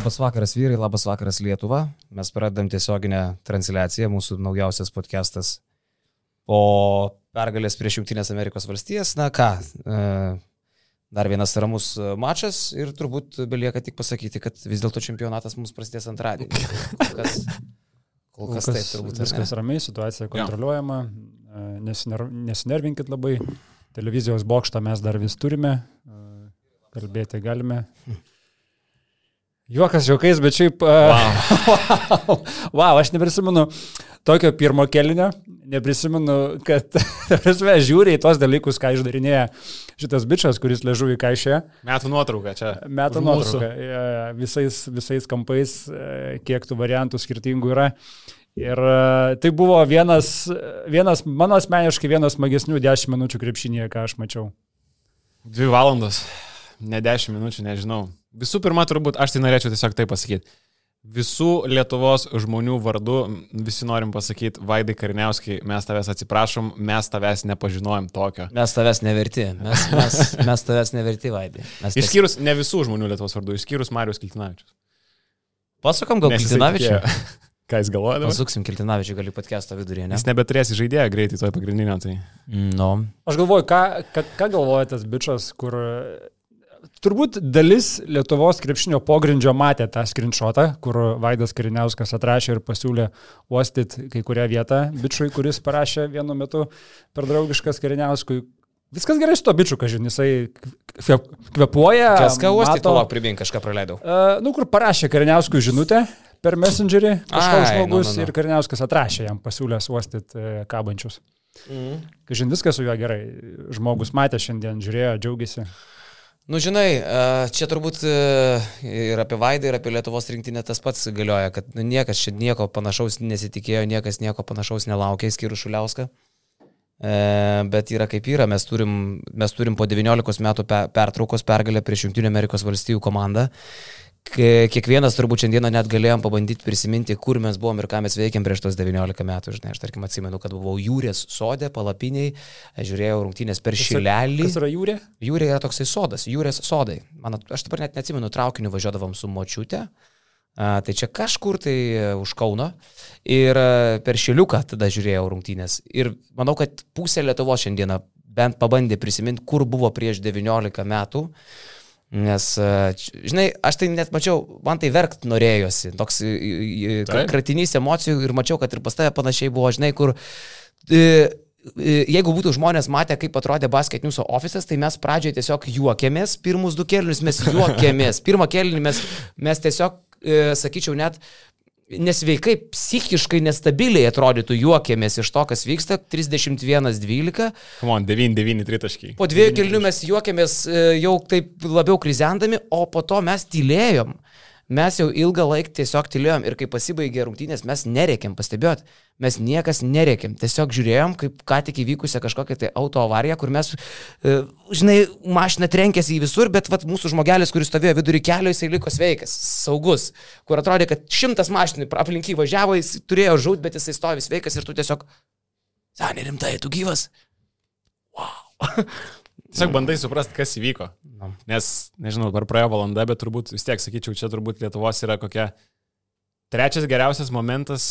Labas vakaras vyrai, labas vakaras Lietuva. Mes pradedam tiesioginę transliaciją, mūsų naujausias podcastas po pergalės prieš Junktinės Amerikos valstijas. Na ką, e, dar vienas ramus mačas ir turbūt belieka tik pasakyti, kad vis dėlto čempionatas mums prasidės antradienį. Kol kas, kol kas taip turbūt. Viskas ramiai, situacija kontroliuojama, e, nesiner, nesinervinkit labai. Televizijos bokštą mes dar vis turime, e, kalbėti galime. Juokas juokais, bet šiaip... Wow. wow, aš neprisimenu tokio pirmo kelinio, neprisimenu, kad, prasme, žiūri į tos dalykus, ką išdarinėja šitas bičias, kuris ležuvį kaišė. Metų nuotrauka čia. Metų nuotrauka. Visais, visais kampais, e, kiek tų variantų skirtingų yra. Ir e, tai buvo vienas, vienas mano asmeniškai vienas smagesnių 10 minučių krepšinėje, ką aš mačiau. Dvi valandos ne 10 minučių, nežinau. Visų pirma, turbūt aš tai norėčiau tiesiog tai pasakyti. Visų Lietuvos žmonių vardu visi norim pasakyti, Vaidai Karniauskai, mes tavęs atsiprašom, mes tavęs nepažinojom tokio. Mes tavęs neverti, mes, mes, mes tavęs neverti, Vaidai. Mes išskyrus ne visų žmonių Lietuvos vardu, išskyrus Marijos Kiltinavičius. Pasakam gal Kiltinavičių? Ką jis galvoja? Pasuksim Kiltinavičių, gali podcast'o vidurį, ne? Jis nebeturės žaidėją greitai toje pagrindinio. Tai... No. Aš galvoju, ką, ką, ką galvoja tas bičias, kur Turbūt dalis Lietuvos krepšinio pogrindžio matė tą skrinšotą, kur Vaidas Kariniauskas atrašė ir pasiūlė uostyti kai kurią vietą bičiui, kuris parašė vienu metu per draugiškas Kariniauskui. Viskas gerai su to bičiu, kažin, jisai kvepuoja. Kas ką uostyti, palauk, primink, kažką praleidau. Uh, nu, kur parašė Kariniauskui žinutę per Messengerį, kažkoks žmogus no, no, no. ir Kariniauskas atrašė jam pasiūlė uostyti uh, kabančius. Mm. Kažin, viskas su juo gerai. Žmogus matė šiandien, žiūrėjo, džiaugiasi. Nu, žinai, čia turbūt ir apie Vaidą, ir apie Lietuvos rinktinę tas pats galioja, kad nu, niekas čia nieko panašaus nesitikėjo, niekas nieko panašaus nelaukė, skyrus Šuliauską. Bet yra kaip yra, mes turim, mes turim po 19 metų pertraukos pergalę prieš Junktinio Amerikos valstybių komandą kiekvienas turbūt šiandieną net galėjom pabandyti prisiminti, kur mes buvom ir ką mes veikėm prieš tos 19 metų. Žinai, aš tarkim atsimenu, kad buvau jūrės sodė, palapiniai, žiūrėjau rungtynės per šilelį. Kas yra jūrė? Jūrė yra toksai sodas, jūrės sodai. Man, aš dabar net neatsimenu, traukiniu važiuodavom su močiute. A, tai čia kažkur tai e, už Kauno ir e, per Šiliuką tada žiūrėjau rungtynės. Ir manau, kad pusė Lietuvo šiandieną bent pabandė prisiminti, kur buvo prieš 19 metų. Nes, e, žinai, aš tai net mačiau, man tai verkt norėjosi, toks kratinys emocijų ir mačiau, kad ir pas tave panašiai buvo, žinai, kur e, e, jeigu būtų žmonės matę, kaip atrodė basket news ofisas, tai mes pradžioje tiesiog juokėmės, pirmus du kelnius mes juokėmės, pirmą kelnį mes, mes tiesiog, sakyčiau, net nesveikai, psichiškai nestabiliai atrodytų juokėmės iš to, kas vyksta, 31-12. Come on, 9-9 tritaškiai. Po dviejų kelnių mes juokėmės e, jau taip labiau krizendami, o po to mes tylėjom. Mes jau ilgą laiką tiesiog tylėjom ir kai pasibaigė rungtynės, mes nereikiam, pastebėjot, mes niekas nereikiam, tiesiog žiūrėjom, kaip ką tik įvykusią kažkokią tai auto avariją, kur mes, e, žinai, mašina trenkėsi į visur, bet vat, mūsų žmogelis, kuris stovėjo vidury kelio, jisai liko sveikas, saugus, kur atrodė, kad šimtas mašinų aplinky važiavo, jis turėjo žūt, bet jisai stovi sveikas ir tu tiesiog, Sanė, rimtai, tu gyvas? Wow. Tiesiog bandai suprasti, kas įvyko. Nes, nežinau, per praėjo valanda, bet turbūt vis tiek, sakyčiau, čia turbūt Lietuvos yra kokia trečias geriausias momentas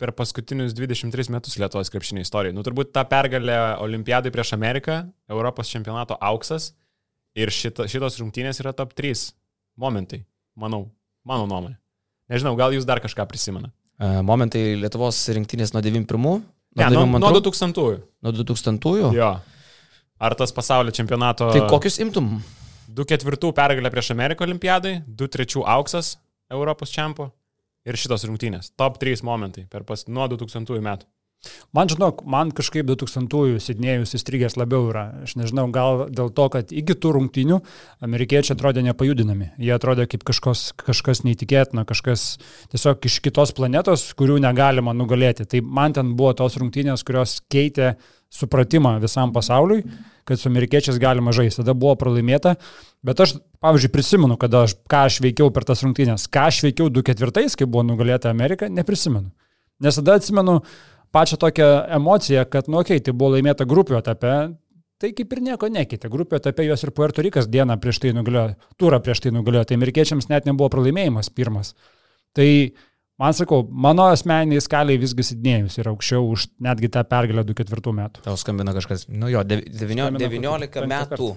per paskutinius 23 metus Lietuvos krepšinio istorijoje. Nu, turbūt ta pergalė Olimpiadai prieš Ameriką, Europos čempionato auksas ir šita, šitos rungtynės yra top 3 momentai, manau, mano nuomonė. Nežinau, gal jūs dar kažką prisimena. Momentai Lietuvos rinktinės nuo 91. Ne, nuo, nuo 2000-ųjų. Nuo 2000-ųjų? Jo. Ar tas pasaulio čempionato... Tai kokius imtum? 2-4 pergalė prieš Ameriką olimpiadai, 2-3 auksas Europos čempio ir šitos rungtynės. Top 3 momentai per pas nuo 2000 metų. Man, žinok, man kažkaip 2000-ųjų Sidnėjus įstrigęs labiau yra. Aš nežinau, gal dėl to, kad iki tų rungtynių amerikiečiai atrodė nepajudinami. Jie atrodė kaip kažkos, kažkas neįtikėtina, kažkas tiesiog iš kitos planetos, kurių negalima nugalėti. Tai man ten buvo tos rungtynės, kurios keitė supratimą visam pasauliui, kad su amerikiečiais galima žaisti. Tada buvo pralaimėta, bet aš, pavyzdžiui, prisimenu, kada aš, ką aš veikiau per tas rungtynės, ką aš veikiau 2-4, kai buvo nugalėta Amerika, neprisimenu. Nes tada atsimenu pačią tokią emociją, kad, nu, okei, okay, tai buvo laimėta grupių etape, tai kaip ir nieko nekeitė. Grupė etape juos ir Puerto Rikas dieną prieš tai nugalėjo, turą prieš tai nugalėjo, tai amerikiečiams net nebuvo pralaimėjimas pirmas. Tai man sakau, mano asmeniniai skaliai visgi sidnėjus yra aukščiau už netgi tą pergalę 24 metų. Tau skambina kažkas, nu jo, 19, 19 metų.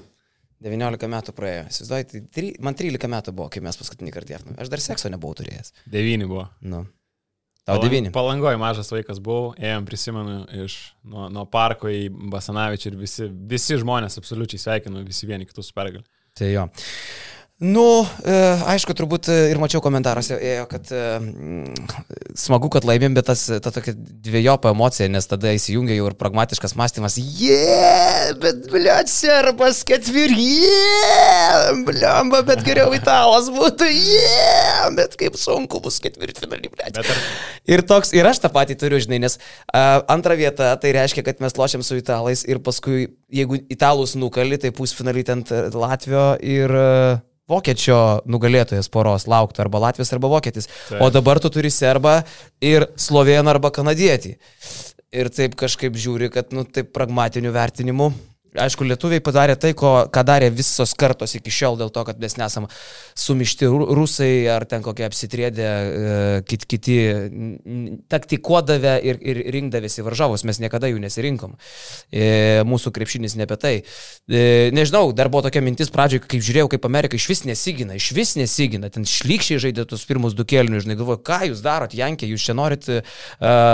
19 metų praėjo. Įsivaizduoju, tai tri, man 13 metų buvo, kai mes paskutinį kartą jėfname. Aš dar sekso nebuvau turėjęs. 9 buvo. Nu. Tau 9. Palangoje mažas vaikas buvau, ėjom, prisimenu, iš nuo, nuo parko į Basanavičių ir visi, visi žmonės absoliučiai sveikinu, visi vieni kitus pergalį. Tai jo. Nu, e, aišku, turbūt e, ir mačiau komentaruose, ėjo, kad e, smagu, kad laimėm, bet tas, ta tokia dviejopa emocija, nes tada įsijungia jau ir pragmatiškas mąstymas. Jie, yeah, bet, bliat, serpas ketvir, jie, yeah, bliamba, bet geriau italas būtų, jie, yeah, bet kaip sunku bus ketvirtfinalį, bliat. Ar... Ir toks, ir aš tą patį turiu, žinai, nes uh, antra vieta, tai reiškia, kad mes lošiam su italais ir paskui, jeigu italus nukali, tai pusfinalį ten Latvio ir... Uh, vokiečio nugalėtojas poros lauktų arba Latvijas arba vokietis. Taip. O dabar tu turi serbą ir slovėną arba kanadietį. Ir taip kažkaip žiūri, kad, nu, taip pragmatiniu vertinimu Aišku, lietuviai padarė tai, ko, ką darė visos kartos iki šiol, dėl to, kad mes nesam sumišti rusai ar ten kokie apsitrėdė e, kit, kiti taktikuodavę ir, ir rinkdavėsi varžovus, mes niekada jų nesirinkom. E, mūsų krepšinis ne apie tai. E, nežinau, dar buvo tokia mintis pradžioje, kaip žiūrėjau, kaip Amerika iš vis nesigina, iš vis nesigina, ten šlykščiai žaidė tuos pirmus du kėlinius, žinai, galvoju, ką jūs darot, Jankė, jūs čia norit uh,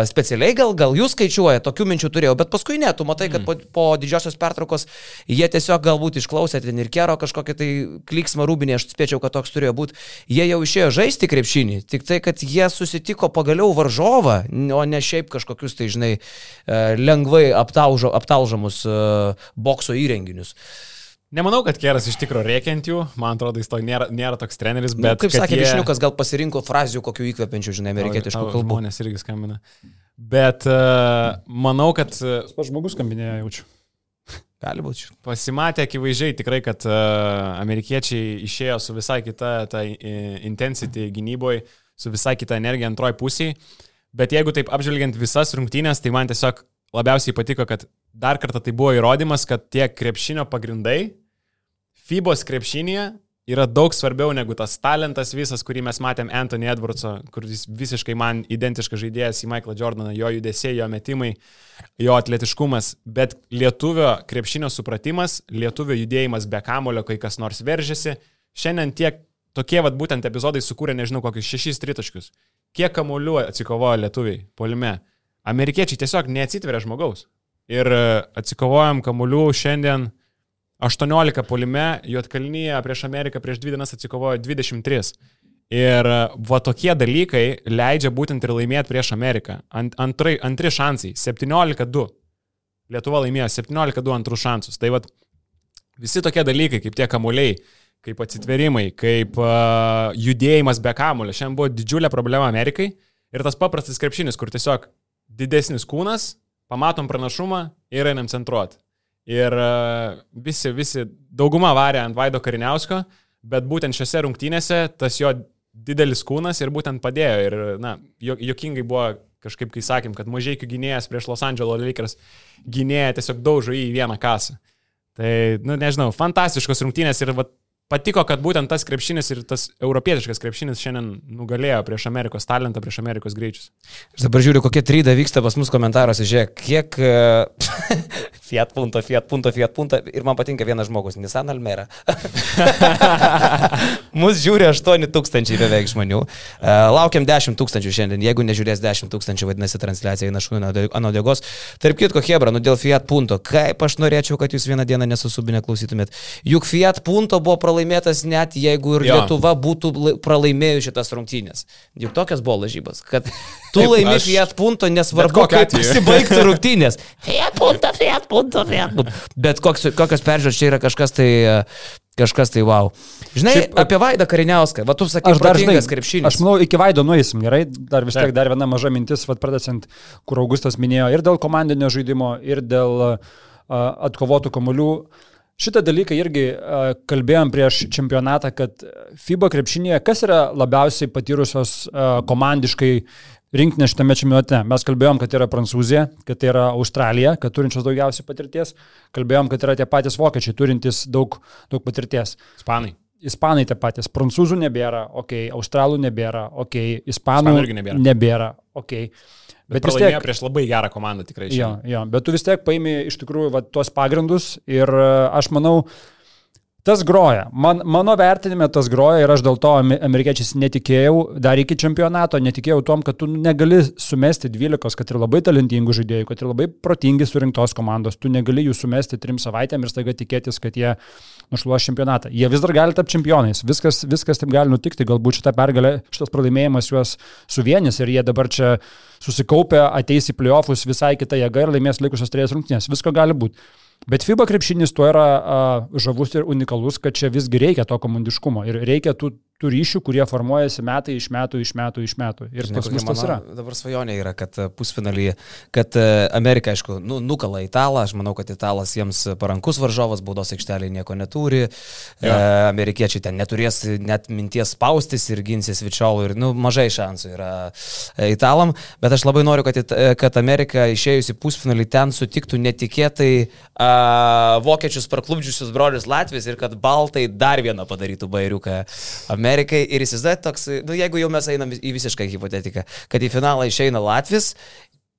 specialiai, gal, gal jūs skaičiuojate, tokių minčių turėjau, bet paskui ne, tu matai, kad mm. po, po didžiosios pertraukos pertraukos, jie tiesiog galbūt išklausė ten ir kero kažkokią tai kliksmą rūbinį, aš spėčiau, kad toks turėjo būti, jie jau išėjo žaisti krepšinį, tik tai, kad jie susitiko pagaliau varžovą, o ne šiaip kažkokius tai, žinai, e, lengvai aptaužo, aptaužamus e, bokso įrenginius. Nemanau, kad Keras iš tikrųjų rėkiant jų, man atrodo, jis to nėra, nėra toks treneris, nu, bet... Nu, kaip sakė jie... Višniukas, gal pasirinko frazių kokių įkvepiančių, žinai, amerikietiškų kalbų. Žmonės irgi skambina. Bet uh, manau, kad... Uh, Pats žmogus skambinėja, jaučiu. Gali būti. Pasimatė akivaizdžiai tikrai, kad uh, amerikiečiai išėjo su visai kita ta intensity gynyboje, su visai kita energija antroji pusėje. Bet jeigu taip apžvelgiant visas rungtynės, tai man tiesiog labiausiai patiko, kad dar kartą tai buvo įrodymas, kad tie krepšinio pagrindai FIBOS krepšinėje yra daug svarbiau negu tas talentas visas, kurį mes matėm Anthony Edwardso, kuris visiškai man identiškas žaidėjas į Michaelą Jordaną, jo judesiai, jo metimai, jo atletiškumas, bet lietuvio krepšinio supratimas, lietuvio judėjimas be kamulio, kai kas nors veržiasi, šiandien tiek tokie vad būtent epizodai sukūrė, nežinau, kokius šešis tritaškius. Kiek kamuolių atsikovojo lietuviai polime. Amerikiečiai tiesiog neatsitveria žmogaus. Ir atsikovojom kamuolių šiandien 18 polime, Juotkalnyje prieš Ameriką prieš dvi dienas atsikovojo 23. Ir va tokie dalykai leidžia būtent ir laimėti prieš Ameriką. Ant, antrai, antri šansai - 17-2. Lietuva laimėjo 17-2 antrus šansus. Tai va visi tokie dalykai, kaip tie kamuoliai, kaip atsitverimai, kaip uh, judėjimas be kamulio. Šiandien buvo didžiulė problema Amerikai. Ir tas paprastas krepšinis, kur tiesiog didesnis kūnas, pamatom pranašumą ir einam centruoti. Ir e, visi, visi, dauguma varė ant Vaido Kariniausko, bet būtent šiose rungtynėse tas jo didelis kūnas ir būtent padėjo. Ir, na, jokingai buvo kažkaip, kai sakėm, kad mažai gynėjas prieš Los Angeles Lakers gynėja tiesiog daužo į vieną kasą. Tai, nu, nežinau, fantastiškos rungtynės ir vat, patiko, kad būtent tas krepšinis ir tas europietiškas krepšinis šiandien nugalėjo prieš Amerikos talentą, prieš Amerikos greičius. Aš dabar žiūriu, kokie tryda vyksta pas mus komentaruose, žiūrėk, kiek uh, Fiat punto, Fiat punto, Fiat punto ir man patinka vienas žmogus, Nissan Almera. Mūsų žiūri 8 tūkstančiai beveik žmonių. Uh, laukiam 10 tūkstančių šiandien, jeigu nežiūrės 10 tūkstančių, vadinasi transliacija eina šūnų ant dėgos. Tarp kitko, Hebra, nu dėl Fiat punto, kaip aš norėčiau, kad jūs vieną dieną nesusubinę klausytumėt. Juk Fiat punto buvo pralaimėtas pralaimėtas net jeigu ir jo. Lietuva būtų pralaimėjusi šitas rungtynės. Juk tokias buvo lažybos, kad tu laimi aš... Fiat punto, nesvarbu, kaip pasibaigtų rungtynės. Fiat punto, Fiat punto, Fiat punto. Bet koks, kokios peržiūros čia yra kažkas tai... Kažkas tai wow. Žinai, Šiaip, apie Vaidą Kariniauską, va tu sakai, aš dar žinai, krepšinis. Aš manau, iki Vaido nueisim, gerai, dar vis tiek dar viena maža mintis, vad pradėsint, kur Augustas minėjo ir dėl komandinio žaidimo, ir dėl uh, atkovotų kamolių. Uh, Šitą dalyką irgi uh, kalbėjom prieš čempionatą, kad FIBA krepšinėje kas yra labiausiai patyrusios uh, komandiškai rinktinė šitame čempionate. Mes kalbėjom, kad yra Prancūzija, kad yra Australija, kad turinčios daugiausiai patirties. Kalbėjom, kad yra tie patys vokiečiai, turintys daug, daug patirties. Ispanai. Ispanai tie patys. Prancūzų nebėra, ok, Australų nebėra, ok, Ispanų, Ispanų irgi nebėra. nebėra ok. Bet, bet vis tiek prieš labai gerą komandą tikrai. Jo, jo, bet tu vis tiek paimi iš tikrųjų va, tuos pagrindus ir e, aš manau, Tas groja. Man, mano vertinime tas groja ir aš dėl to amerikiečiais netikėjau, dar iki čempionato netikėjau tom, kad tu negali sumesti 12, kad ir labai talentingų žaidėjų, kad ir labai protingi surinktos komandos, tu negali jų sumesti trim savaitėm ir staiga tikėtis, kad jie nušluos čempionatą. Jie vis dar gali tapti čempionais, viskas, viskas taip gali nutikti, galbūt šitą pergalę, šitas pralaimėjimas juos suvienys ir jie dabar čia susikaupę ateis į playoffus visai kitą jėgą ir laimės likusios trejus rungtynės. Visko gali būti. Bet FIBA krepšinis tuo yra a, žavus ir unikalus, kad čia visgi reikia to komandiškumo ir reikia tų tų ryšių, kurie formuojasi metai iš metų, iš metų, iš metų. Ir Žinai, pas mus tas yra. Dabar svajonė yra, kad e, pusfinalį, kad e, Amerika, aišku, nu, nukala italą, aš manau, kad italas jiems parankus varžovas, baudos aikštelėje nieko neturi, ja. e, amerikiečiai ten neturės net minties spaustis ir ginsis Vičiolų ir, nu, mažai šansų yra e, italam, bet aš labai noriu, kad, kad Amerika išėjusi pusfinalį ten sutiktų netikėtai a, vokiečius parklubdžiusius brolius Latvijos ir kad baltai dar vieną padarytų bairiuką. Amerika Amerikai ir įsivaizduojate toks, nu jeigu jau mes einam į visišką hipotetiką, kad į finalą išeina Latvis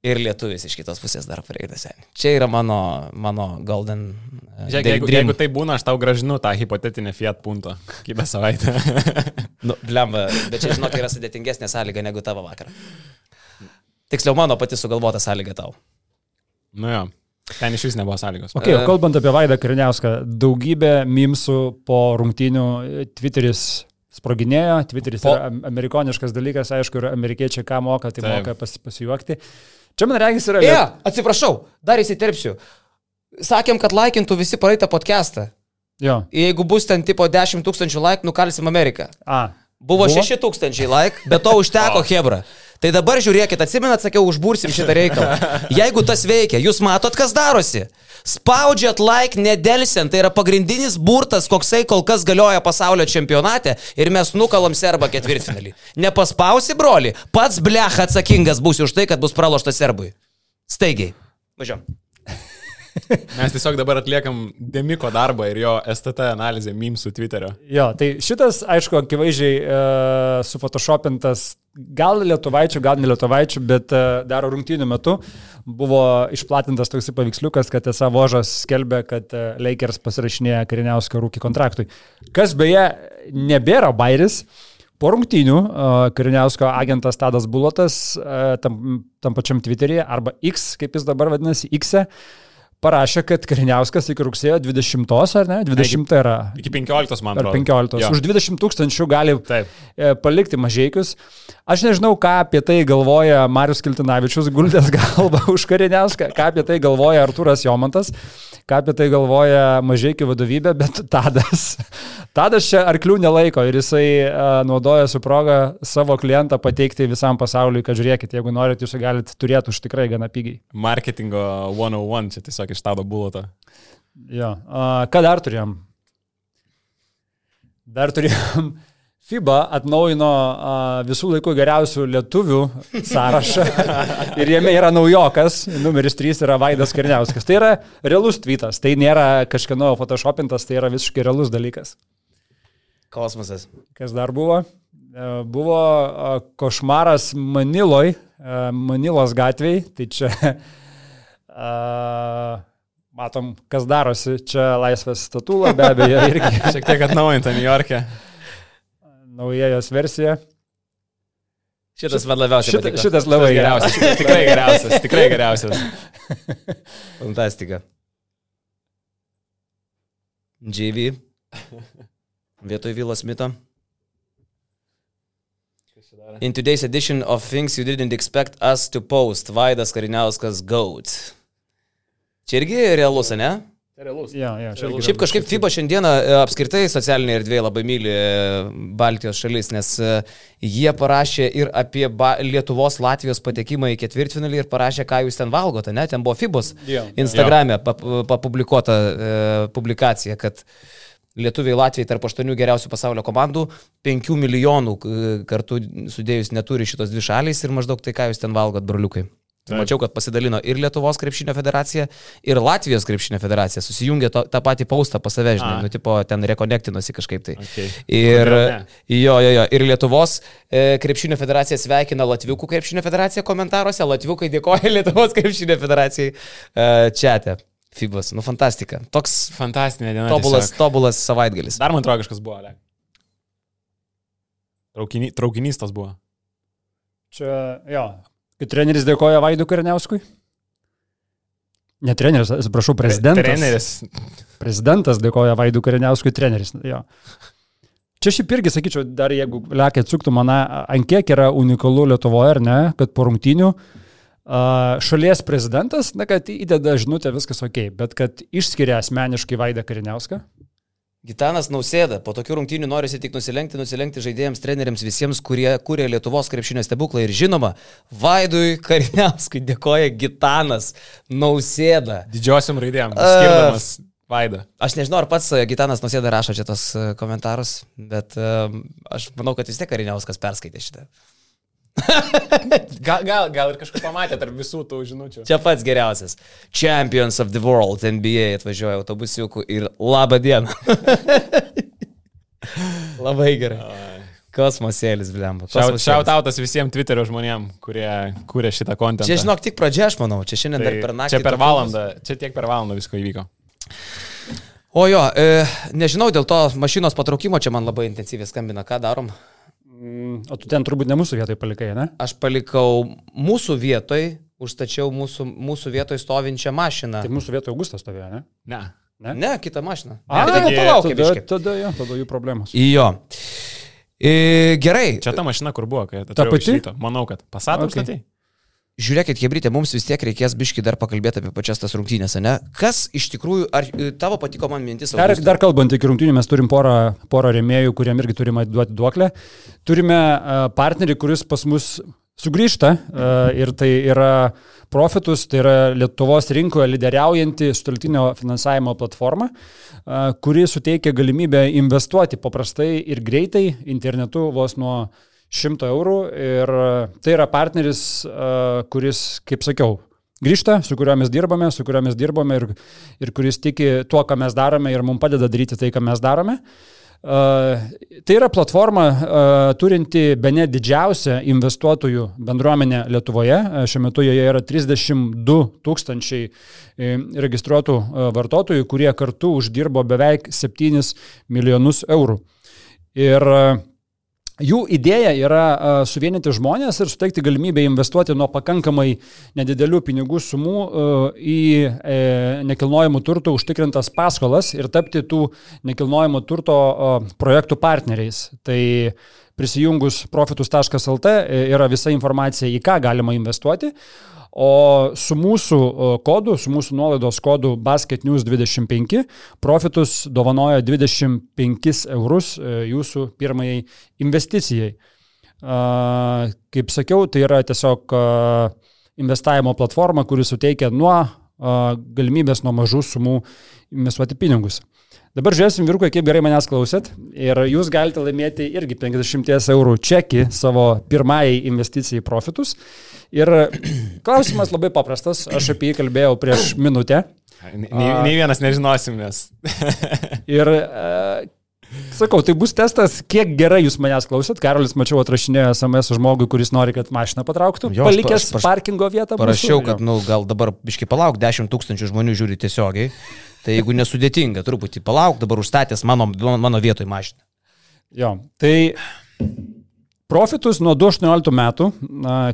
ir lietuvis iš kitos pusės dar pareina seniai. Čia yra mano, mano golden. Uh, Žiūrėk, jeigu, dream. jeigu tai būna, aš tau gražinu tą hipotetinę Fiat punto kitą savaitę. nu, blemba, bet čia žinok, yra sudėtingesnė sąlyga negu tavo vakar. Tiksliau, mano pati sugalvota sąlyga tau. Nu jo. Ten iš vis nebuvo sąlygos. Okay, o kalbant apie Vaidą Kariniauską, daugybė mimsų po rungtynių Twitteris sproginėjo, Twitteris po... yra amerikoniškas dalykas, aišku, ir amerikiečiai ką moka, tai Taip. moka pas, pasijuokti. Čia man regis yra... Ne, yeah, atsiprašau, dar įsiterpsiu. Sakėm, kad laikintų visi praeitą podcastą. Jo. Jeigu bus ten tipo 10 tūkstančių laik, nukalsim Ameriką. A. Buvo, Buvo 6 tūkstančiai laik, bet to užteko Hebra. Tai dabar žiūrėkit, atsimenat, sakiau, užbursim šitą reikalą. Jeigu tas veikia, jūs matot, kas darosi. Spaudžiat like nedelsiant, tai yra pagrindinis burtas, koksai kol kas galioja pasaulio čempionate ir mes nukalam serbą ketvirtfinalį. Nepaspausi, broli, pats blech atsakingas būsi už tai, kad bus praloštas serbui. Staigiai. Važiuom. Mes tiesiog dabar atliekam Demiko darbą ir jo STT analizę mimsų Twitterio. Jo, tai šitas, aišku, akivaizdžiai e, sufotoshopintas gal lietuvaičių, gal ne lietuvaičių, bet e, daro rungtynių metu buvo išplatintas toks paveiksliukas, kad esą Vožas skelbė, kad e, Lakers pasirašinėja kariniauską rūkį kontraktui. Kas beje nebėra bairis. Po rungtynių uh, Kariniausko agentas Tadas Bulotas uh, tam, tam pačiam Twitter'yje arba X, kaip jis dabar vadinasi, X, e, parašė, kad Kariniauskas iki rugsėjo 20 ar ne? 20 yra. Iki 15, man atrodo. Ar 15. Jo. Už 20 tūkstančių gali Taip. E, palikti mažiekius. Aš nežinau, ką apie tai galvoja Marius Kiltinavičius, guldęs galvą už Kariniauską, ką apie tai galvoja Arturas Jomantas ką apie tai galvoja mažiekių vadovybė, bet Tadas, Tadas čia arklių nelaiko ir jisai uh, naudoja su proga savo klientą pateikti visam pasauliui, kad žiūrėkit, jeigu norit, jūs galite turėti už tikrai gana pigiai. Marketingo 101, čia tiesiog iš Tado buloto. Jo, uh, ką dar turėjom? Dar turėjom FIBA atnaujino a, visų laikų geriausių lietuvių sąrašą ir jame yra naujokas, numeris 3 yra Vaidas Karniauskas. Tai yra realus tweetas, tai nėra kažkieno photoshopintas, tai yra visiškai realus dalykas. Kosmosas. Kas dar buvo? E, buvo košmaras Maniloj, e, Manilos gatviai, tai čia a, matom, kas darosi, čia laisvės statula be abejo irgi. Šiek tiek atnaujinta New York'e nauja jos versija. Šitas man labiausiai Šita, patiko. Šitas labai geriausias. tikrai geriausias, tikrai geriausias. Fantastika. JV. Vietoj Vilo Smito. In today's edition of Things You Didn't Expect Us to Post, Vaidas Kariniauskas Goat. Čia irgi realus, ne? Realus. Ja, ja, realus. Šiaip kažkaip FIBA šiandieną e, apskritai socialinė erdvė labai myli e, Baltijos šalis, nes e, jie parašė ir apie ba Lietuvos Latvijos patekimą į ketvirtfinalį ir parašė, ką jūs ten valgote, ne? Ten buvo FIBOS ja, Instagrame ja. papublikuota e, publikacija, kad Lietuviai Latvijai tarp aštuonių geriausių pasaulio komandų, penkių milijonų kartų sudėjus neturi šitos dvi šalys ir maždaug tai, ką jūs ten valgot, broliukai. Taip. Mačiau, kad pasidalino ir Lietuvos krepšinio federacija, ir Latvijos krepšinio federacija. Susijungė to, tą patį paustą pas save, žinai, nu, tipo, ten rekonektinosi kažkaip tai. Okay. Ir, jo, jo, jo, ir Lietuvos e, krepšinio federacija sveikina Latviukų krepšinio federaciją komentaruose, Latviukai dėkoja Lietuvos krepšinio federacijai e, čia. Fibas, nu fantastika. Toks fantastinė diena. Tobulas, tiesiog. tobulas savaitgalis. Dar man atrodo kažkas buvo, Ale. Traukiny, traukinys tas buvo. Čia, jo, Kai treneris dėkoja Vaidu Kariniauskui? Ne treneris, atsiprašau, prezidentas. Treneris. Prezidentas dėkoja Vaidu Kariniauskui, treneris. Jo. Čia šiaip irgi, sakyčiau, dar jeigu lekia atsuktų mane, ant kiek yra unikalu Lietuvoje, ar ne, kad po rungtinių šalies prezidentas, na, kad įdeda žinutę viskas ok, bet kad išskiria asmeniškai Vaidą Kariniauską, Gitanas Nausėda, po tokių rungtynių norisi tik nusilenkti, nusilenkti žaidėjams, treneriams, visiems, kurie kūrė Lietuvos krepšinio stebuklą. Ir žinoma, Vaidui Kariniauskui dėkoja Gitanas Nausėda. Didžiosiam raidėjim, skirdamas uh, Vaidą. Aš nežinau, ar pats Gitanas Nausėda rašo čia tos komentarus, bet uh, aš manau, kad vis tiek Kariniauskas perskaitė šitą. gal, gal, gal ir kažką pamatė tarp visų tų žinučių. Čia pats geriausias. Champions of the World NBA atvažiuoja autobusiukų ir labą dieną. Labai gerai. Kosmosėlis, blemba. Šiautautas visiems Twitterio žmonėm, kurie kūrė šitą kontentą. Čia, žinok, tik pradžia, aš manau. Čia šiandien tai, dar per naktį. Čia per valandą, čia tiek per valandą visko įvyko. O jo, e, nežinau, dėl to mašinos patraukimo čia man labai intensyviai skambina. Ką darom? Mm, o tu ten turbūt ne mūsų vietoj palikai, ne? Aš palikau mūsų vietoj, užstačiau mūsų, mūsų vietoj stovinčią mašiną. Tai mūsų vietoj Augustas stovėjo, ne? Ne. Ne, ne kita mašina. A, ne, tai palaukė, tada, tada, jo, tada jų problemos. Jo. E, gerai. Čia ta mašina, kur buvo, kai ta pati? Manau, kad pasatom okay. statai. Žiūrėkit, Hebrytė, mums vis tiek reikės biški dar pakalbėti apie pačias tas rungtynės, ne? Kas iš tikrųjų, ar e, tavo patiko man mintis? Dar, dar kalbant iki rungtynių, mes turim porą, porą remėjų, kuriem irgi turime duoti duoklę. Turime uh, partnerį, kuris pas mus sugrįžta uh, ir tai yra Profitus, tai yra Lietuvos rinkoje lyderiaujanti suteltinio finansavimo platforma, kuri suteikia galimybę investuoti paprastai ir greitai internetu vos nuo 100 eurų ir e, tai yra partneris, e, kuris, kaip sakiau, grįžta, su kuriuo mes dirbame, su kuriuo mes dirbame ir, ir kuris tiki tuo, ką mes darome ir mums padeda daryti tai, ką mes darome. Uh, tai yra platforma uh, turinti be ne didžiausią investuotojų bendruomenę Lietuvoje. Šiuo metu joje yra 32 tūkstančiai registruotų vartotojų, kurie kartu uždirbo beveik 7 milijonus eurų. Ir uh, Jų idėja yra suvienyti žmonės ir suteikti galimybę investuoti nuo pakankamai nedidelių pinigų sumų į e, nekilnojimų turtų užtikrintas paskolas ir tapti tų nekilnojimo turto projektų partneriais. Tai prisijungus profitus.lt yra visa informacija, į ką galima investuoti. O su mūsų kodu, su mūsų nuolaidos kodu Basket News 25, Profitus dovanoja 25 eurus e, jūsų pirmajai investicijai. Kaip sakiau, tai yra tiesiog investavimo platforma, kuri suteikia nuo galimybės nuo mažų sumų investuoti pinigus. Dabar žiūrėsim, vyrukai, kaip gerai manęs klausėt. Ir jūs galite laimėti irgi 50 eurų čekį savo pirmajai investicijai profitus. Ir klausimas labai paprastas, aš apie jį kalbėjau prieš minutę. Nei, vienas nežinosim, nes. ir uh, sakau, tai bus testas, kiek gerai jūs manęs klausėt. Karolis, mačiau, atrašinėjo SMS žmogui, kuris nori, kad mašiną patrauktų. Jo, palikęs aš, aš, parkingo vietą. Parašiau, mūsų, kad, nu, gal dabar biški palauk, 10 tūkstančių žmonių žiūri tiesiogiai. Tai jeigu nesudėtinga, truputį palauk, dabar užstatęs mano, mano vietoj mašiną. Jo, tai Profitus nuo 2018 metų,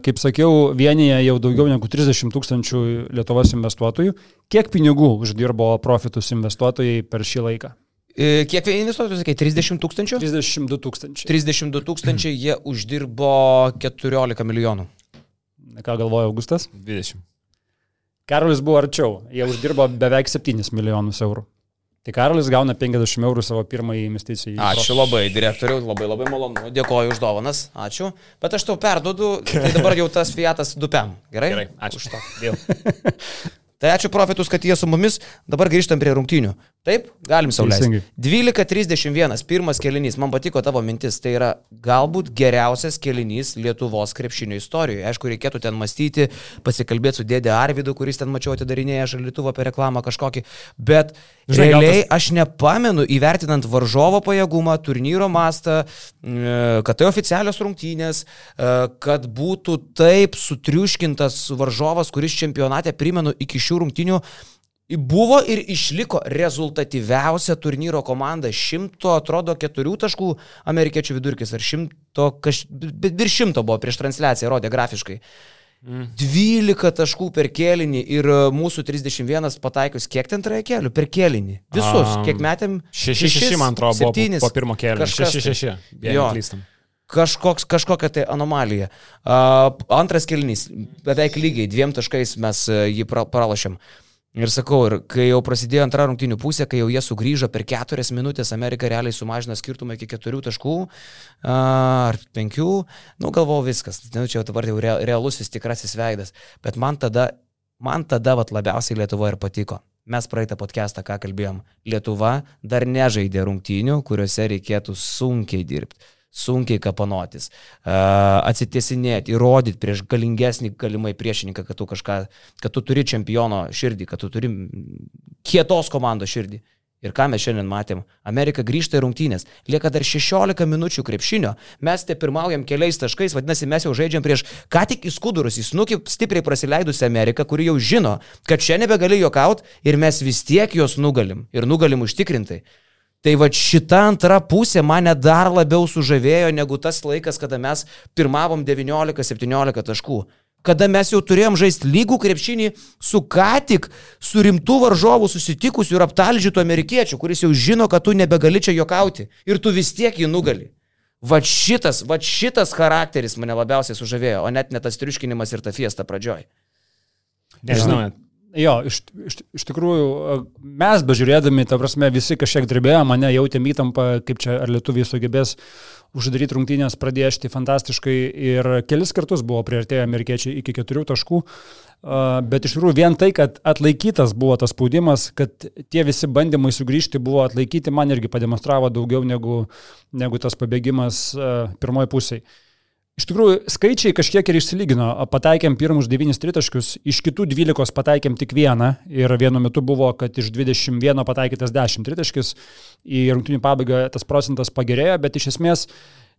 kaip sakiau, vienyje jau daugiau negu 30 tūkstančių Lietuvos investuotojų. Kiek pinigų uždirbo Profitus investuotojai per šį laiką? E, kiek investuotojų, sakai, 30 tūkstančių? 32 tūkstančiai. 32 tūkstančiai jie uždirbo 14 milijonų. Ką galvoja Augustas? 20. Karolis buvo arčiau, jie uždirbo beveik 7 milijonus eurų. Tai Karolis gauna 50 eurų savo pirmąjį investiciją. Ačiū labai, direktoriau, labai labai malonu, dėkoju už dovanas, ačiū. Bet aš tau perdodu, tai dabar jau tas Fiatas dupiam. Gerai? Gerai, ačiū už to. Vėl. Tai ačiū profitus, kad jie su mumis. Dabar grįžtam prie rungtynių. Taip, galim sauliaisti. 12.31, pirmas kelinys. Man patiko tavo mintis. Tai yra galbūt geriausias kelinys Lietuvos krepšinio istorijoje. Aišku, reikėtų ten mąstyti, pasikalbėti su dėdė Arvidu, kuris ten mačiau atidarinėję šaldytuvą per reklamą kažkokį. Bet Žinai, realiai tas... aš nepamenu, įvertinant varžovo pajėgumą, turnyro mastą, kad tai oficialios rungtynės, kad būtų taip sutriuškintas varžovas, kuris čempionate, primenu, iki šių rungtynių buvo ir išliko rezultatyviausia turnyro komanda. Šimto, atrodo, keturių taškų amerikiečių vidurkis, ar šimto, kaž, virš šimto buvo prieš transliaciją, rodė grafiškai. Mm. 12 taškų per kėlinį ir e, mūsų 31 pataikius, kiek ten trajė kėlių? Per kėlinį. Visus, um, kiek metėm? 6-6, man atrodo, 7 po pirmo kėlinio. 6-6. Jo. Klystam kažkoks, kažkokia tai anomalija. Uh, antras kelnys, beveik lygiai, dviem taškais mes uh, jį pra, pralašėm. Ir sakau, ir kai jau prasidėjo antra rungtinių pusė, kai jau jie sugrįžo per keturias minutės, Amerika realiai sumažino skirtumą iki keturių taškų ar penkių, nu galvojau viskas, nu, čia jau dabar jau realusis tikrasis veidas. Bet man tada, man tada vat, labiausiai Lietuva ir patiko. Mes praeitą podcastą, ką kalbėjom, Lietuva dar nežaidė rungtynių, kuriuose reikėtų sunkiai dirbti sunkiai kapanotis, atsitiesinėti, įrodyti prieš galingesnį galimai priešininką, kad tu kažką, kad tu turi čempiono širdį, kad tu turi kietos komandos širdį. Ir ką mes šiandien matėm? Amerika grįžta į rungtynės. Lieka dar 16 minučių krepšinio. Mes te pirmaujam keliais taškais, vadinasi, mes jau žaidžiam prieš ką tik į skudurus, į snukį stipriai praleidusią Ameriką, kuri jau žino, kad čia nebegali juokaut ir mes vis tiek juos nugalim. Ir nugalim užtikrintai. Tai va šita antra pusė mane dar labiau sužavėjo negu tas laikas, kada mes pirmavom 19-17 taškų. Kada mes jau turėjom žaisti lygų krepšinį su ką tik su rimtų varžovų susitikusiu ir aptalžytų amerikiečių, kuris jau žino, kad tu nebegali čia jokauti ir tu vis tiek jį nugali. Va šitas, va šitas charakteris mane labiausiai sužavėjo, o net ne tas triuškinimas ir ta fiesta pradžioj. Nežinau, Jo, iš, iš, iš tikrųjų, mes bežiūrėdami, ta prasme, visi kažkiek drebėjo, mane jautėm įtampą, kaip čia ar lietuviai sugebės uždaryti rungtynės, pradėšti fantastiškai ir kelis kartus buvo prieartėję amerikiečiai iki keturių taškų, bet iš tikrųjų vien tai, kad atlaikytas buvo tas spaudimas, kad tie visi bandymai sugrįžti buvo atlaikyti, man irgi pademonstravo daugiau negu, negu tas pabėgimas pirmoji pusėje. Iš tikrųjų, skaičiai kažkiek ir išsilygino. Pataikėm pirmus 9 tritaškius, iš kitų 12 pataikėm tik vieną ir vienu metu buvo, kad iš 21 pataikytas 10 tritaškis, į rungtinių pabaigą tas procentas pagerėjo, bet iš esmės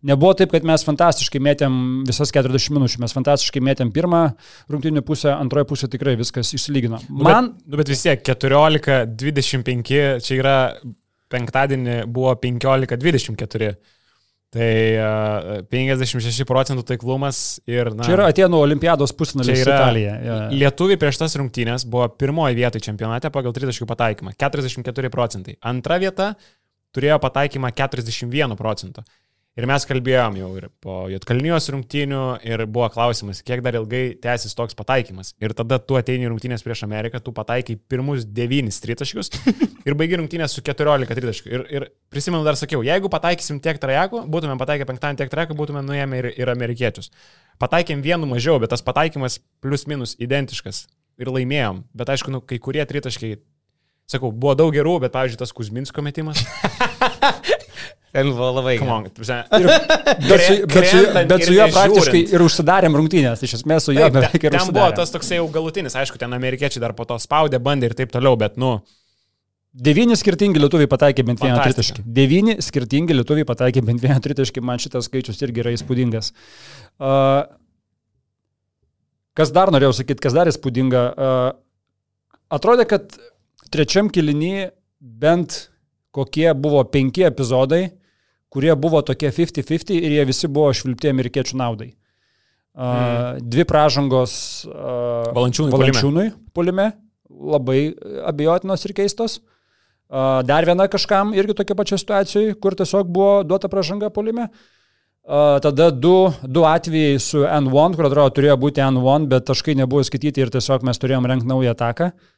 nebuvo taip, kad mes fantastiškai mėtėm visas 40 minučių, mes fantastiškai mėtėm pirmą rungtinių pusę, antroje pusė tikrai viskas išsilygino. Man... Nu, bet, nu, bet vis tiek 14-25, čia yra penktadienį buvo 15-24. Tai 56 procentų taiklumas ir... Na, čia yra Atenų olimpiados pusfinalis Italija. Ja. Lietuviai prieš tas rungtynės buvo pirmoji vietoje čempionate pagal 30 pataikymą - 44 procentai. Antra vieta turėjo pataikymą 41 procentą. Ir mes kalbėjom jau ir po Jotkalnijos rungtynių ir buvo klausimas, kiek dar ilgai tęsis toks pataikymas. Ir tada tu ateini rungtynės prieš Ameriką, tu pataikai pirmus 9 tritaškius ir baigi rungtynės su 14 tritaškių. Ir, ir prisimenu dar sakiau, jeigu pataikysim tiek trajakų, būtume pataikę penktadienį tiek trajakų, būtume nuėmę ir, ir amerikiečius. Pataikėm vienu mažiau, bet tas pataikymas plus minus identiškas ir laimėjom. Bet aišku, nu, kai kurie tritaškiai, sakau, buvo daug gerų, bet pavyzdžiui tas Kuzminsko metimas. Ten buvo labai gerai. Ir, bet, su, bet, su, bet su juo praktiškai ir užsidarėm rungtynės, iš esmės su juo beveik ir užsidarėm. Ten buvo tas toksai jau galutinis, aišku, ten amerikiečiai dar po to spaudė, bandė ir taip toliau, bet nu. Devyni skirtingi lietuviai pataikė bent vieną tritaškį. Devyni skirtingi lietuviai pataikė bent vieną tritaškį, man šitas skaičius irgi yra įspūdingas. Uh, kas dar norėjau sakyti, kas dar įspūdinga? Uh, atrodė, kad trečiam kilinį bent kokie buvo penki epizodai, kurie buvo tokie 50-50 ir jie visi buvo švilpti amerikiečių naudai. Uh, dvi pražangos uh, Valančiūnui, Valančiūnui polime, labai abejotinos ir keistos. Uh, dar viena kažkam irgi tokia pačia situacija, kur tiesiog buvo duota pražanga polime. Uh, tada du, du atvejai su N1, kur atrodo turėjo būti N1, bet taškai nebuvo skaityti ir tiesiog mes turėjom renkti naują ataką. Uh, Mm,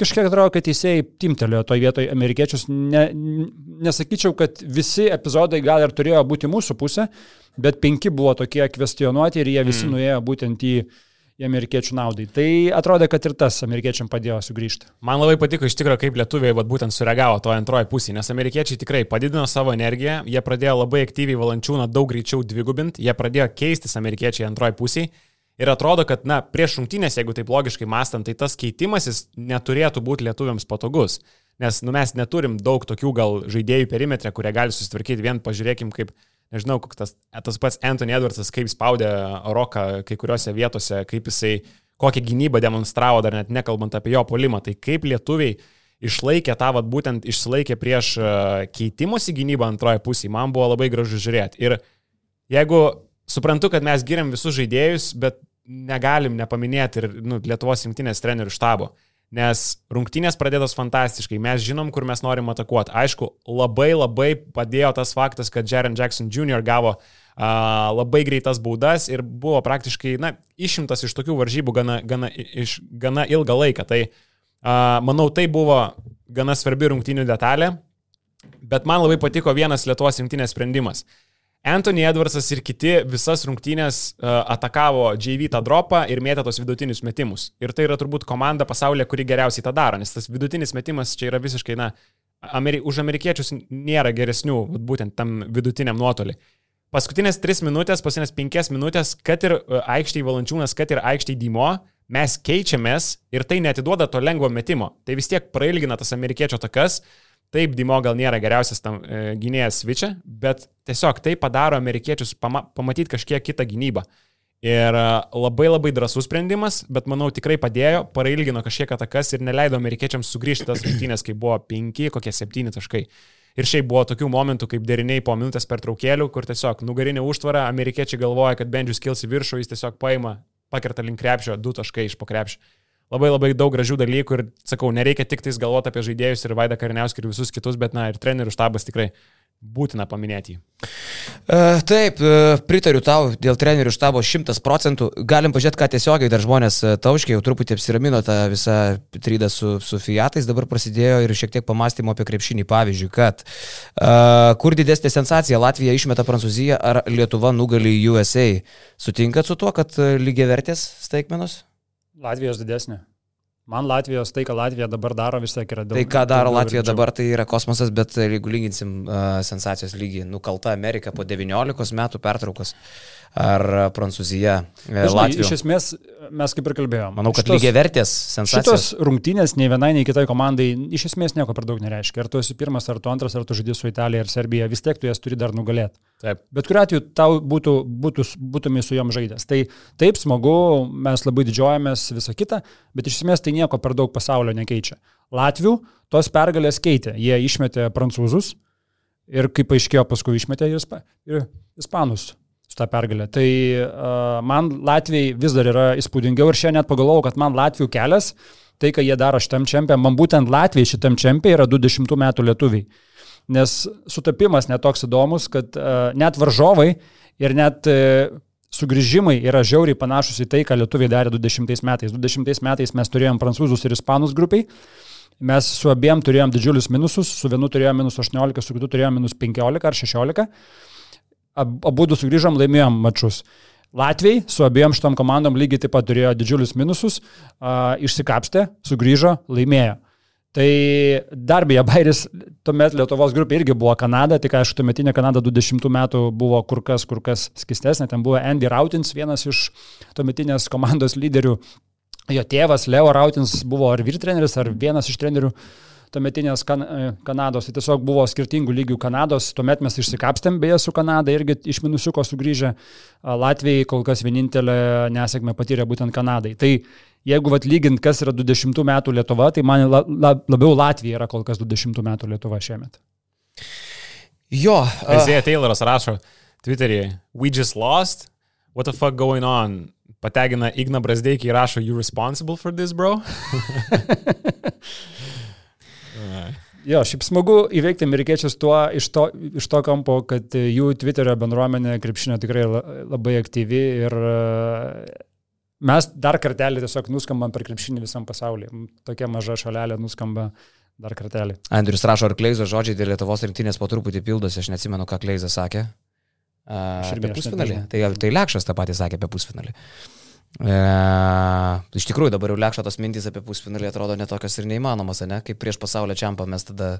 kažkiek atrodo, kad teisėjai timtelėjo toje vietoje amerikiečius. Ne, nesakyčiau, kad visi epizodai gal ir turėjo būti mūsų pusė, bet penki buvo tokie kvestionuoti ir jie visi mm. nuėjo būtent į, į amerikiečių naudai. Tai atrodė, kad ir tas amerikiečiam padėjo sugrįžti. Man labai patiko iš tikrųjų, kaip lietuviai vat, būtent sureagavo to antroje pusėje, nes amerikiečiai tikrai padidino savo energiją, jie pradėjo labai aktyviai valančiūną daug greičiau dvigubinti, jie pradėjo keistis amerikiečiai antroje pusėje. Ir atrodo, kad, na, prieš rungtynės, jeigu taip logiškai mastant, tai tas keitimasis neturėtų būti lietuviams patogus. Nes, nu, mes neturim daug tokių gal žaidėjų perimetrė, kurie gali susitvarkyti. Vien pažiūrėkim, kaip nežinau, tas, tas pats Anthony Edwardsas, kaip spaudė Roką kai kuriuose vietose, kaip jisai, kokią gynybą demonstravo, dar net nekalbant apie jo polimą. Tai kaip lietuviai išlaikė tą, vad būtent išsilaikė prieš e, keitimosi gynybą antroje pusėje, man buvo labai gražu žiūrėti. Ir jeigu suprantu, kad mes giriam visus žaidėjus, bet negalim nepaminėti ir nu, Lietuvos rinktinės trenerių štabo. Nes rungtynės pradėtos fantastiškai, mes žinom, kur mes norim atakuoti. Aišku, labai labai padėjo tas faktas, kad Jaren Jackson Jr. gavo uh, labai greitas baudas ir buvo praktiškai, na, išimtas iš tokių varžybų gana, gana, iš, gana ilgą laiką. Tai uh, manau, tai buvo gana svarbi rungtynių detalė, bet man labai patiko vienas Lietuvos rinktinės sprendimas. Uh, Anthony Edwardsas ir kiti visas rungtynės uh, atakavo JV tą dropą ir mėtė tos vidutinius metimus. Ir tai yra turbūt komanda pasaulyje, kuri geriausiai tą daro, nes tas vidutinis metimas čia yra visiškai, na, Ameri už amerikiečius nėra geresnių, būtent tam vidutiniam nuotolį. Paskutinės 3 minutės, paskutinės 5 minutės, kad ir e, aikštėje valančiūnas, kad ir aikštėje dymo, mes keičiamės ir tai netiduoda to lengvo metimo. Tai vis tiek prailgina tas amerikiečio takas, Taip, Dimo gal nėra geriausias tam e, gynėjas switch'e, bet tiesiog tai padaro amerikiečius pama pamatyti kažkiek kitą gynybą. Ir e, labai labai drasus sprendimas, bet manau tikrai padėjo, parailgino kažkiek atakas ir neleido amerikiečiams sugrįžti tas rungtynės, kai buvo 5, kokie 7 taškai. Ir šiaip buvo tokių momentų, kaip deriniai po minutės per traukėlių, kur tiesiog nugarinė užtvara, amerikiečiai galvoja, kad Bendžius kils į viršų, jis tiesiog paima, pakerta link krepšio, du taškai iš po krepšio labai labai daug gražių dalykų ir, sakau, nereikia tik tais galvoti apie žaidėjus ir Vaidą Kariniauskį ir visus kitus, bet, na, ir trenerių štabas tikrai būtina paminėti. Uh, taip, uh, pritariu tau dėl trenerių štabo 100 procentų. Galim pažiūrėti, ką tiesiogiai dar žmonės tauškė, jau truputį apsiramino tą visą trydą su, su Fiatais, dabar prasidėjo ir šiek tiek pamastymo apie krepšinį. Pavyzdžiui, kad uh, kur didesnė sensacija - Latvija išmeta Prancūziją ar Lietuva nugali USA. Sutinkat su tuo, kad lygiai vertės staigmenos? Latvijos didesnė. Man Latvijos, tai ką Latvija dabar daro, vis tiek yra daug. Tai ką daro Latvija dabar, tai yra kosmosas, bet jeigu lyginsim uh, sensacijos lygį, nukalta Amerika po 19 metų pertraukos. Uh, ar Prancūzija. E, Žinai, iš esmės, mes kaip ir kalbėjome. Manau, kad lygiai vertės sensacijos. Šitos rungtynės nei vienai, nei kitai komandai iš esmės nieko per daug nereiškia. Ar tu esi pirmas, ar tu antras, ar tu žaidži su Italija ar Serbija, vis tiek tu jas turi dar nugalėti. Taip. Bet kuriu atveju tau būtų, būtų, būtumai su jom žaidęs. Tai taip smagu, mes labai didžiuojamės visą kitą, bet iš esmės tai nieko per daug pasaulio nekeičia. Latvių tos pergalės keitė. Jie išmetė prancūzus ir kaip aiškėjo paskui išmetė ir ispanus su tą pergalę. Tai uh, man Latvijai vis dar yra įspūdingiau ir šiandien net pagalvojau, kad man Latvijų kelias, tai ką jie daro šitam čempiam, man būtent Latvijai šitam čempiai yra 20 metų lietuviai. Nes sutapimas netoks įdomus, kad uh, net varžovai ir net uh, sugrįžimai yra žiauriai panašus į tai, ką lietuviai darė 20 metais. 20 metais mes turėjom prancūzus ir ispanus grupiai. Mes su abiem turėjom didžiulius minusus, su vienu turėjom minus 18, su kitu turėjom minus 15 ar 16 abu du sugrįžom, laimėjom mačius. Latviai su abiem šitom komandom lygiai taip pat turėjo didžiulius minusus, uh, išsikapstė, sugrįžo, laimėjo. Tai dar beje, Bairis, tuomet Lietuvos grupė irgi buvo Kanada, tik aišku, tuometinė Kanada 20 metų buvo kur kas, kur kas skistesnė. Ten buvo Andy Rautins, vienas iš tuometinės komandos lyderių. Jo tėvas Leo Rautins buvo ar vyrtreneris, ar vienas iš trenerių. Uh, tuometinės kan, e, Kanados. Tai tiesiog buvo skirtingų lygių Kanados. Tuomet mes išsikapstėm beje su Kanada irgi iš minusiuko sugrįžę. Latvijai kol kas vienintelė nesėkmė patyrė būtent Kanadai. Tai jeigu vat lygint, kas yra 20 metų Lietuva, tai man la, la, labiau Latvija yra kol kas 20 metų Lietuva šiemet. Jo. Uh... Isaiah Tayloras rašo Twitter'yje, we just lost, what the fuck going on? Pategina Igna Brasdeikį ir rašo, you responsible for this, bro? Jo, šiaip smagu įveikti amerikiečius tuo iš, to, iš to kampo, kad jų Twitterio bendruomenė krepšinio tikrai labai aktyvi ir e, mes dar kartelį tiesiog nuskambam per krepšinį visam pasaulyje. Tokia maža šalelė nuskamba dar kartelį. Andrius rašo, ar Kleizo žodžiai dėl Lietuvos rinktinės po truputį pildosi, aš neatsimenu, ką Kleizas sakė. Uh, apie pusfinalį. Tai, tai Lekšas tą patį sakė apie pusfinalį. E, iš tikrųjų, dabar jau lėkščio tos mintys apie pusfinalį atrodo netokios ir neįmanomas, ne? Kaip prieš pasaulio čempą mes tada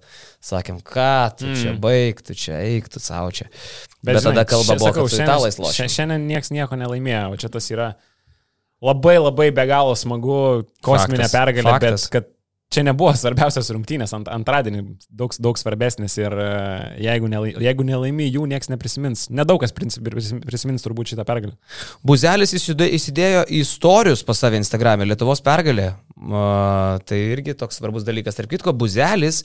sakėm, ką tu mm. čia baig, tu čia eik, tu savo čia. Bet, Bet žinai, tada kalba buvo, kad su italais lošia. Šiandien niekas nieko nelaimėjo, o čia tas yra labai labai be galo smagu, kosminė Faktas. pergalė, Faktas. bet kad čia nebuvo svarbiausias rungtynės, ant, antradienį daug, daug svarbesnis ir e, jeigu, nelai, jeigu nelaimi, jų niekas neprisimins. Nedaug kas prisimins turbūt šitą pergalę. Buzelis įsidėjo į istorius pas save Instagram'e Lietuvos pergalė. Tai irgi toks svarbus dalykas. Tarp kitko, Buzelis,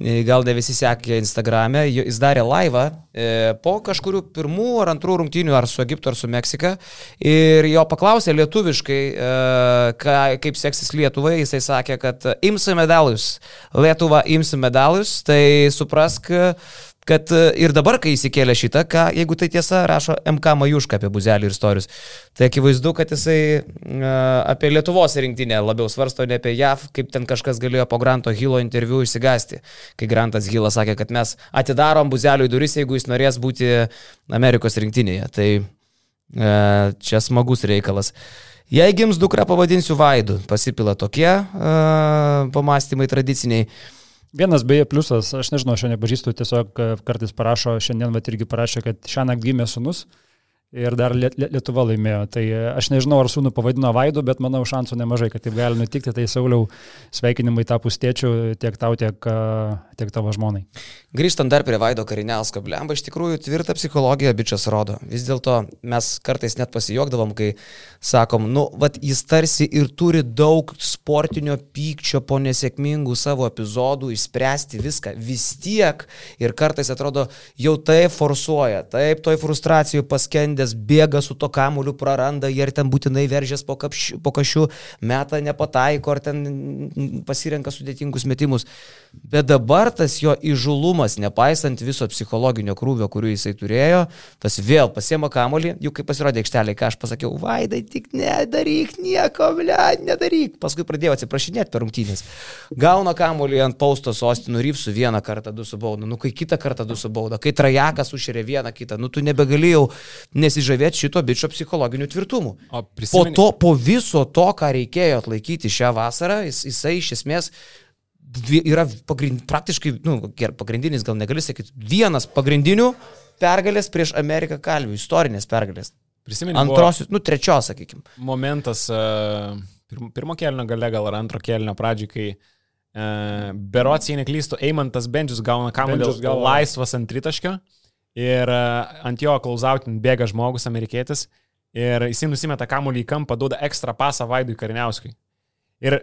e, gal ne visi sekė Instagram'e, jis darė laivą e, po kažkurių pirmų ar antrų rungtynių ar su Egiptu ar su Meksika. Ir jo paklausė lietuviškai, e, ką, kaip seksis Lietuvai, jisai sakė, kad ims imsi medalius, Lietuva imsi medalius, tai suprask, kad ir dabar, kai įsikėlė šitą, ką, jeigu tai tiesa, rašo MK Majuška apie Buzelį ir istorius, tai akivaizdu, kad jisai uh, apie Lietuvos rinktinę labiau svarsto, ne apie JAV, kaip ten kažkas galėjo po Granto Hilo interviu išsigasti, kai Grantas Hilas sakė, kad mes atidarom Buzeliui duris, jeigu jis norės būti Amerikos rinktinėje. Tai uh, čia smagus reikalas. Uh, Jei gims dukra, pavadinsiu Vaidu. Pasipila tokie uh, pamastymai tradiciniai. Vienas beje pliusas, aš nežinau, aš jo nepažįstu, tiesiog kartais parašo, šiandien vat irgi parašė, kad šią naktį gimė sunus. Ir dar Lietuva laimėjo. Tai e, aš nežinau, ar sūnų pavadino Vaidu, bet manau šansų nemažai, kad taip gali nutikti. Tai Sauliau, sveikinimai tapus tėčiu tiek tau, tiek, tiek tavo žmonai. Grįžtant dar prie Vaido Karinelsko, blemba, iš tikrųjų tvirtą psichologiją bičias rodo. Vis dėlto mes kartais net pasijokdavom, kai sakom, nu, vad jis tarsi ir turi daug sportinio pykčio po nesėkmingų savo epizodų, išspręsti viską. Vis tiek ir kartais atrodo, jau tai forsuoja, taip, toj frustracijų paskendė žaidėjas bėga su to kamuliu, praranda, jie ir ten būtinai veržės po, kapš, po kašiu, meta nepataiko, ar ten pasirenka sudėtingus metimus. Bet dabar tas jo įžulumas, nepaisant viso psichologinio krūvio, kurį jisai turėjo, tas vėl pasiema kamolį, juk kai pasirodė aikštelė, ką aš pasakiau, vaidai, tik nedaryk nieko, ble, nedaryk. Paskui pradėjau atsiprašinėti per rungtynės. Gauna kamolį ant pausto sostinų rypsų vieną kartą, du su bauda, nu kai kitą kartą du su bauda, kai trajakas užšerė vieną kitą, nu tu nebegalėjau nesižavėti šito bičio psichologiniu tvirtumu. Prisimeni... Po, to, po viso to, ką reikėjo atlaikyti šią vasarą, jis, jisai iš esmės yra pagrind, praktiškai, nu, pagrindinis, gal negali sakyti, vienas pagrindinių pergalės prieš Ameriką kalvių, istorinės pergalės. Prisimenu. Antrosios, nu, trečios, sakykime. Momentas, uh, pirmo kelnio gale, gal ar antro kelnio pradžiai, kai uh, berots, jei neklystu, Eimantas Bendžius gauna kamuolį laisvas ant tritaškio ir uh, ant jo klausautin bėga žmogus, amerikietis, ir jisai nusimeta kamuolį į kampą, duoda ekstra pasą Vaidui Kariniauskui. Ir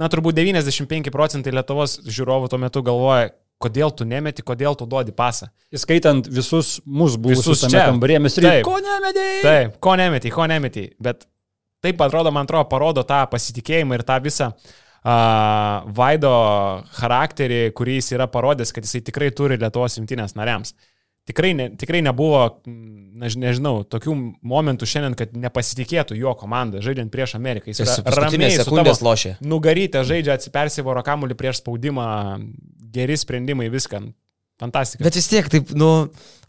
na, turbūt 95 procentai Lietuvos žiūrovų tuo metu galvoja, kodėl tu nemeti, kodėl tu duodi pasą. Įskaitant visus mūsų buvusius čia kambarėje, mes taip, ko nemeti. Taip, ko nemeti, ko nemeti. Bet taip atrodo, man atrodo, parodo tą pasitikėjimą ir tą visą uh, Vaido charakterį, kurį jis yra parodęs, kad jisai tikrai turi Lietuvos imtinės nariams. Tikrai, ne, tikrai nebuvo, než, nežinau, tokių momentų šiandien, kad nepasitikėtų jo komanda, žaidžiant prieš Ameriką. Jis yra ramiai sekundės lošė. Nugarytę žaidžia, atsipersivoro kamuolį prieš spaudimą, geri sprendimai, viską. Fantastika. Bet vis tiek, taip, nu,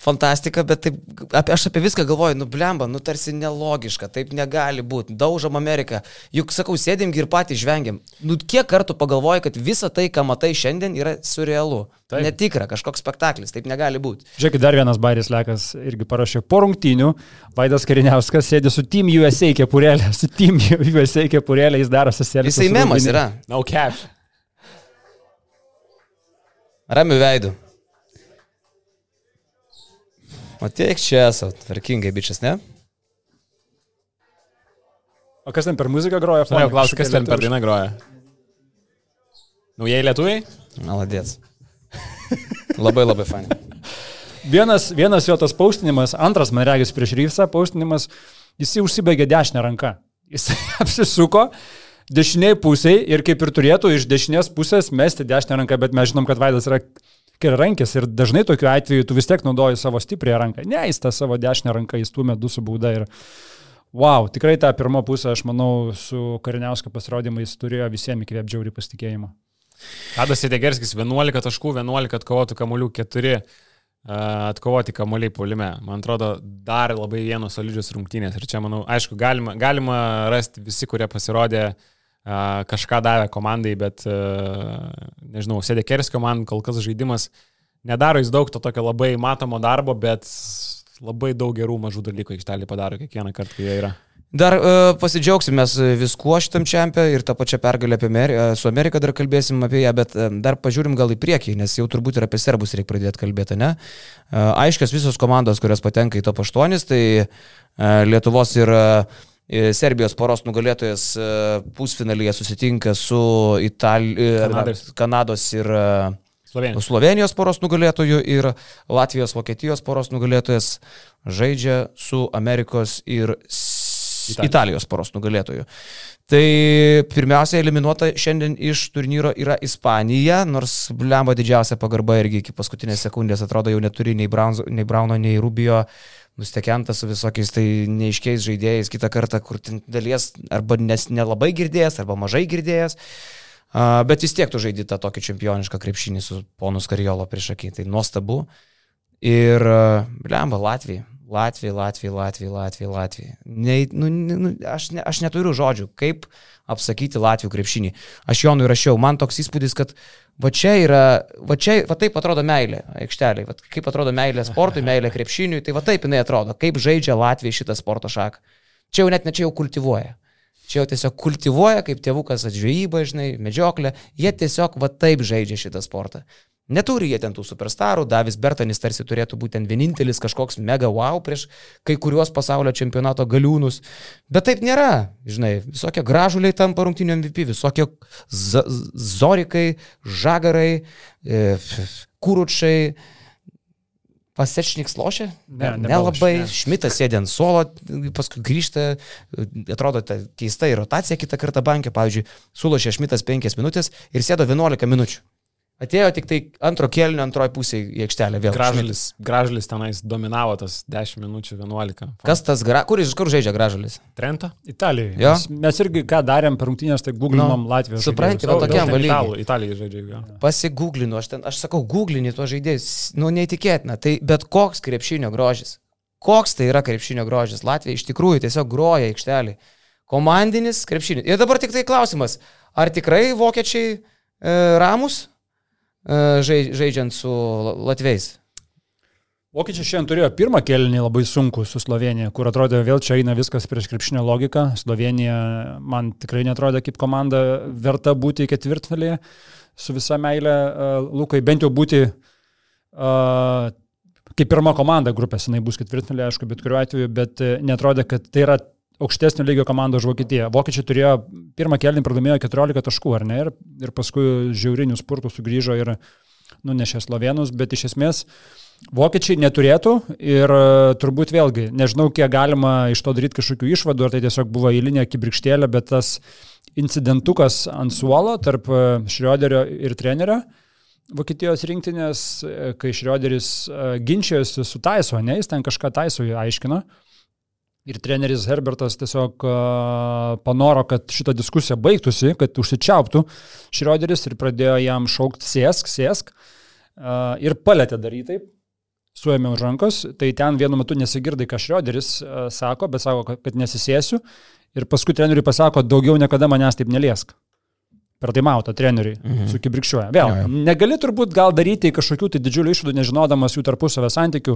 fantastika, bet taip, apie, aš apie viską galvoju, nu, blemba, nu, tarsi nelogiška, taip negali būti. Daužom Ameriką. Juk, sakau, sėdim ir patys žvengiam. Nu, kiek kartų pagalvoju, kad visa tai, ką matai šiandien, yra surrealu. Taip. Netikra, kažkoks spektaklis, taip negali būti. Žiūrėkit, dar vienas Bairis Lekas irgi parašė po rungtynių. Vaidas Kariniauskas sėdi su Team USA kepurėlė, su Team USA kepurėlė, jis daro susėlęs. Jisai memas yra. No cap. Ramiu veidu. O tiek čia esu, tvarkingai bičias, ne? O kas ten per muziką groja? Aš klausiu, kas ten per dainą groja. Naujai lietuviai? Maladėts. labai labai fani. Vienas, vienas jo tas paustinimas, antras, man regis, prieš Ryvsą paustinimas, jis užsibaigė dešinę ranką. Jis apsisuko dešiniai pusiai ir kaip ir turėtų iš dešinės pusės mesti dešinę ranką, bet mes žinom, kad Vaidas yra kairiarankis ir dažnai tokiu atveju tu vis tiek naudoji savo stiprią ranką. Ne, jis tą savo dešinę ranką įstumė du su bauda ir wow, tikrai tą pirmą pusę, aš manau, su Kariniausko pasirodymais turėjo visiems įkvėpti džiaurį pasitikėjimą. Tadas Edegerskis 11 taškų, 11 atkovotų kamuolių, 4 atkovoti kamuoliai polime. Man atrodo, dar labai vienos solidžios rungtynės. Ir čia, manau, aišku, galima, galima rasti visi, kurie pasirodė kažką davė komandai, bet, nežinau, sėdė Kerskio man kol kas žaidimas nedaro jis daug to tokio labai matomo darbo, bet labai daug gerų mažų dalykų aikštelį padaro kiekvieną kartą, kai jie yra. Dar uh, pasidžiaugsim mes viskuo šitam čempionė ir tą pačią pergalę apie Ameri su Amerika dar kalbėsim apie ją, bet dar pažiūrim gal į priekį, nes jau turbūt ir apie serbus reikia pradėti kalbėti, ne? Uh, aiškios visos komandos, kurios patenka į top 8, tai uh, Lietuvos ir uh, Serbijos poros nugalėtojas pusfinalyje susitinka su Itali... Kanados. Kanados ir Slovenijos. Slovenijos poros nugalėtojų ir Latvijos, Vokietijos poros nugalėtojas žaidžia su Amerikos ir Italijos, Italijos poros nugalėtojų. Tai pirmiausia, eliminuota šiandien iš turnyro yra Ispanija, nors blemba didžiausia pagarba irgi iki paskutinės sekundės atrodo jau neturi nei, Brownzo, nei Brauno, nei Rubio nustekentas su visokiais tai neiškiais žaidėjais kitą kartą, kur dalies arba nes nelabai girdėjęs, arba mažai girdėjęs. Uh, Bet vis tiek tu žaidži tą tokį čempionišką krepšinį su ponus Kariolo prieš akį. Tai nuostabu. Ir, blemba, Latvija. Latvija, Latvija, Latvija, Latvija, Latvija. Ne, nu, nu, aš, ne, aš neturiu žodžių, kaip apsakyti Latvijų krepšinį. Aš Jonui rašiau, man toks įspūdis, kad va čia yra, va čia, va taip atrodo meilė aikšteliai, va kaip atrodo meilė sportui, meilė krepšiniui, tai va taip jinai atrodo, kaip žaidžia Latvija šitą sporto šaką. Čia jau net ne čia jau kultivuoja. Čia jau tiesiog kultivuoja, kaip tėvukas atžvejyba, žinai, medžioklė. Jie tiesiog va taip žaidžia šitą sportą. Neturi jie ten tų superstarų, Davis Bertanis tarsi turėtų būti ten vienintelis kažkoks mega wow prieš kai kuriuos pasaulio čempionato galiūnus, bet taip nėra, žinai, visokie gražuliai tampa rungtinių MVP, visokie zorikai, žagarai, e, kūručiai, Pasečniks lošia? Ne, nelabai. Ne. Šmitas sėdė ant suolo, paskui grįžta, atrodo, ta keista ir rotacija kitą kartą bankė. Pavyzdžiui, sulošė Šmitas 5 minutės ir sėdo 11 minučių. Atėjo tik tai antro kėlinio antroji pusė į aikštelę vėl. Gražulis, gražulis tenais dominavo tas 10 minučių 11. Kas tas, gra... kur, kur žaidžia gražulis? Trento? Italijoje. Jo? Mes, mes irgi ką darėm per rungtynės, tai googlinam no. Latvijos. Suprantate, va tokiam valymui. Italijai žaidžia. Ja. Pasigooglinu, aš, ten, aš sakau, googlini tuos žaidėjus, nu neįtikėtina. Tai bet koks krepšinio grožis. Koks tai yra krepšinio grožis? Latvija iš tikrųjų tiesiog groja aikštelį. Komandinis krepšinis. Ir dabar tik tai klausimas, ar tikrai vokiečiai e, ramus? E, žaidžiant su Latviais. Vokiečiai šiandien turėjo pirmą kelnį labai sunku su Slovenija, kur atrodė vėl čia eina viskas prieš krepšinio logiką. Slovenija man tikrai netrodė kaip komanda verta būti ketvirtfinalėje su visa meilė uh, Lukai, bent jau būti uh, kaip pirma komanda grupės, jinai bus ketvirtfinalėje, aišku, bet kuriuo atveju, bet netrodė, kad tai yra aukštesnio lygio komanda už Vokietiją. Vokiečiai turėjo pirmą kelnį pradamėjo 14 taškų, ar ne? Ir, ir paskui žiaurinių spurtų sugrįžo ir nunešė slovenus, bet iš esmės vokiečiai neturėtų ir e, turbūt vėlgi, nežinau, kiek galima iš to daryti kažkokių išvadų, ar tai tiesiog buvo eilinė kibrikštėlė, bet tas incidentukas ant suolo tarp e, Šrioderio ir trenerio. Vokietijos rinktinės, e, kai Šrioderis ginčijosi su Taiso, ne, jis ten kažką Taiso aiškino, uh, Ir treneris Herbertas tiesiog panoro, kad šita diskusija baigtųsi, kad užsičiauptų Šrioderis ir pradėjo jam šaukti sėsk, sėsk. Ir palėtė daryti taip, suėmė už rankos, tai ten vienu metu nesigirdai, ką Šrioderis sako, bet sako, kad nesisėsiu. Ir paskui treneriui pasako, daugiau niekada manęs taip neliesk per taimautą treneriui mhm. su kibrikščiuoja. Vėl, ja, ja. negali turbūt gal daryti kažkokių tai didžiulių išvadų, nežinodamas jų tarpusavio santykių.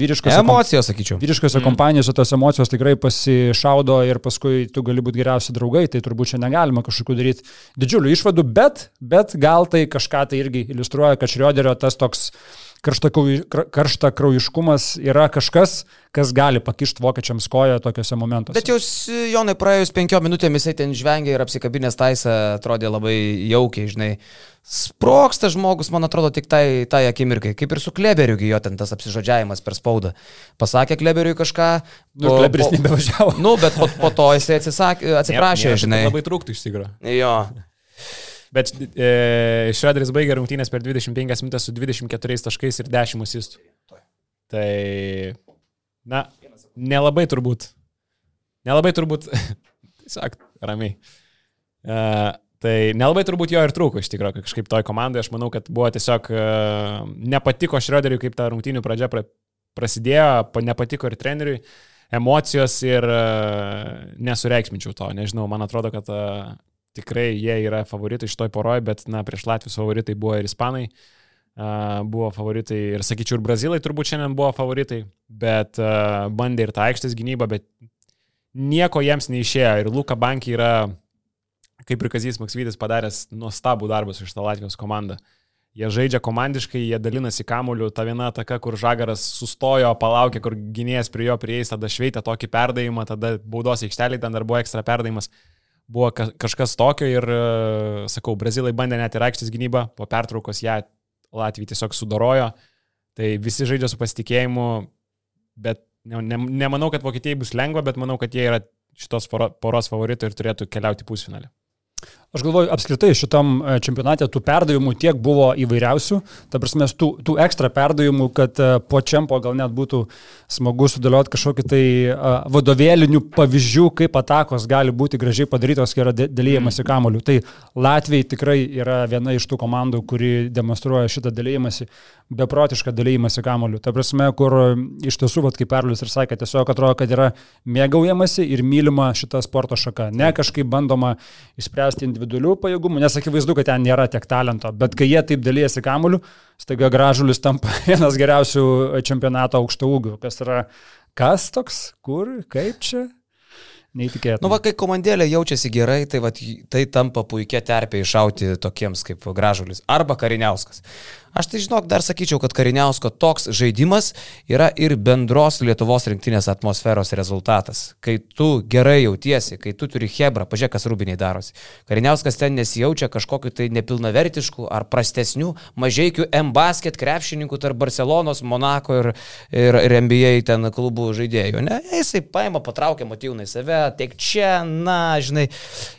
Vyriškose emocijos, sakyčiau. Vyriškose mhm. kompanijose tos emocijos tikrai pasišaudo ir paskui tu gali būti geriausi draugai, tai turbūt čia negalima kažkokių daryti didžiulių išvadų, bet, bet gal tai kažką tai irgi iliustruoja, kad Šrioderio tas toks uh, karšta kraujiškumas yra kažkas, kas gali pakišti vokiečiams koją tokiuose momentuose. Bet jūs, Jonai, praėjus penkiom minutėm jisai ten žvengia ir apsikabinės taisą atrodė labai jaukiai, žinai. Sproksta žmogus, man atrodo, tik tai, tai akimirkai. Kaip ir su Kleberiu, jo ten tas apsižodžiavimas per spaudą. Pasakė Kleberiui kažką. Nu, Kleberis nebevažiavo. Nu, bet po, po to jisai atsisakė, atsiprašė, ne, ne, žinai. Labai trūktų iš tikrųjų. Jo. Bet e, Šrederis baigė rungtynės per 25 minutės su 24 taškais ir 10 asistų. Tai, na, nelabai turbūt. Nelabai turbūt. Tiesiog, ramiai. E, Tai nelabai turbūt jo ir trūko iš tikrųjų kažkaip toj komandai. Aš manau, kad buvo tiesiog uh, nepatiko Šrioderiui, kaip ta rungtynių pradžia pra, prasidėjo, nepatiko ir treneriui emocijos ir uh, nesureikšminčiau to. Nežinau, man atrodo, kad uh, tikrai jie yra favoritai šitoj poroje, bet na, prieš Latvijos favoritai buvo ir Ispanai. Uh, buvo favoritai ir sakyčiau, ir Brazilai turbūt šiandien buvo favoritai, bet uh, bandė ir tą aikštės gynybą, bet nieko jiems neišėjo. Ir Luka Banki yra kaip ir Kazijas Maksvytis padaręs nuostabų darbą su šitą Latvijos komandą. Jie žaidžia komandiškai, jie dalinasi kamuoliu, ta viena ataka, kur Žagaras sustojo, palaukė, kur gynėjas prie jo prieis, tada šveitė tokį perdavimą, tada baudos aikštelį, ten dar buvo ekstra perdavimas. Buvo kažkas tokio ir, e, sakau, brazilai bandė net ir aikštės gynybą, po pertraukos ją Latvija tiesiog sudorojo. Tai visi žaidžia su pasitikėjimu, bet ne, ne, nemanau, kad Vokietijai bus lengva, bet manau, kad jie yra šitos poros favoritai ir turėtų keliauti pusfinalį. Aš galvoju, apskritai šitam e, čempionate tų perdavimų tiek buvo įvairiausių, ta prasme, tų, tų ekstra perdavimų, kad e, po čempo gal net būtų smagu sudėlioti kažkokį tai uh, vadovėlinių pavyzdžių, kaip atakos gali būti gražiai padarytos, kai yra dalyjamasi kamoliu. Tai Latvijai tikrai yra viena iš tų komandų, kuri demonstruoja šitą dalyjimąsi, beprotišką dalyjimąsi kamoliu. Ta prasme, kur iš tiesų, vat, kaip Perlius ir sakė, tiesiog atrodo, kad yra mėgaujamasi ir mylima šita sporto šaka. Ne kažkaip bandoma išspręsti individualių pajėgumų, nes akivaizdu, kad ten nėra tiek talento, bet kai jie taip dalyjasi kamuoliu, staiga gražulis tampa vienas geriausių čempionato aukšto ūgių. Kas yra, kas toks, kur, kaip čia? Neįtikėtina. Nu, va, kai komandėlė jaučiasi gerai, tai, va, tai tampa puikia terpė iššauti tokiems kaip Gražulis arba Kariniauskas. Aš tai žinok, dar sakyčiau, kad Kariniausko toks žaidimas yra ir bendros Lietuvos rinktinės atmosferos rezultatas. Kai tu gerai jautiesi, kai tu turi Hebrą, pažiūrėk, kas rūbiniai darosi. Kariniauskas ten nesijaučia kažkokiu tai nepilnavertiškų ar prastesnių mažiekių M-basket krepšininkų tarp Barcelonos, Monako ir, ir, ir NBA ten klubų žaidėjų. Ne, jisai paima, patraukia motyvūnai save, tiek čia, na, žinai.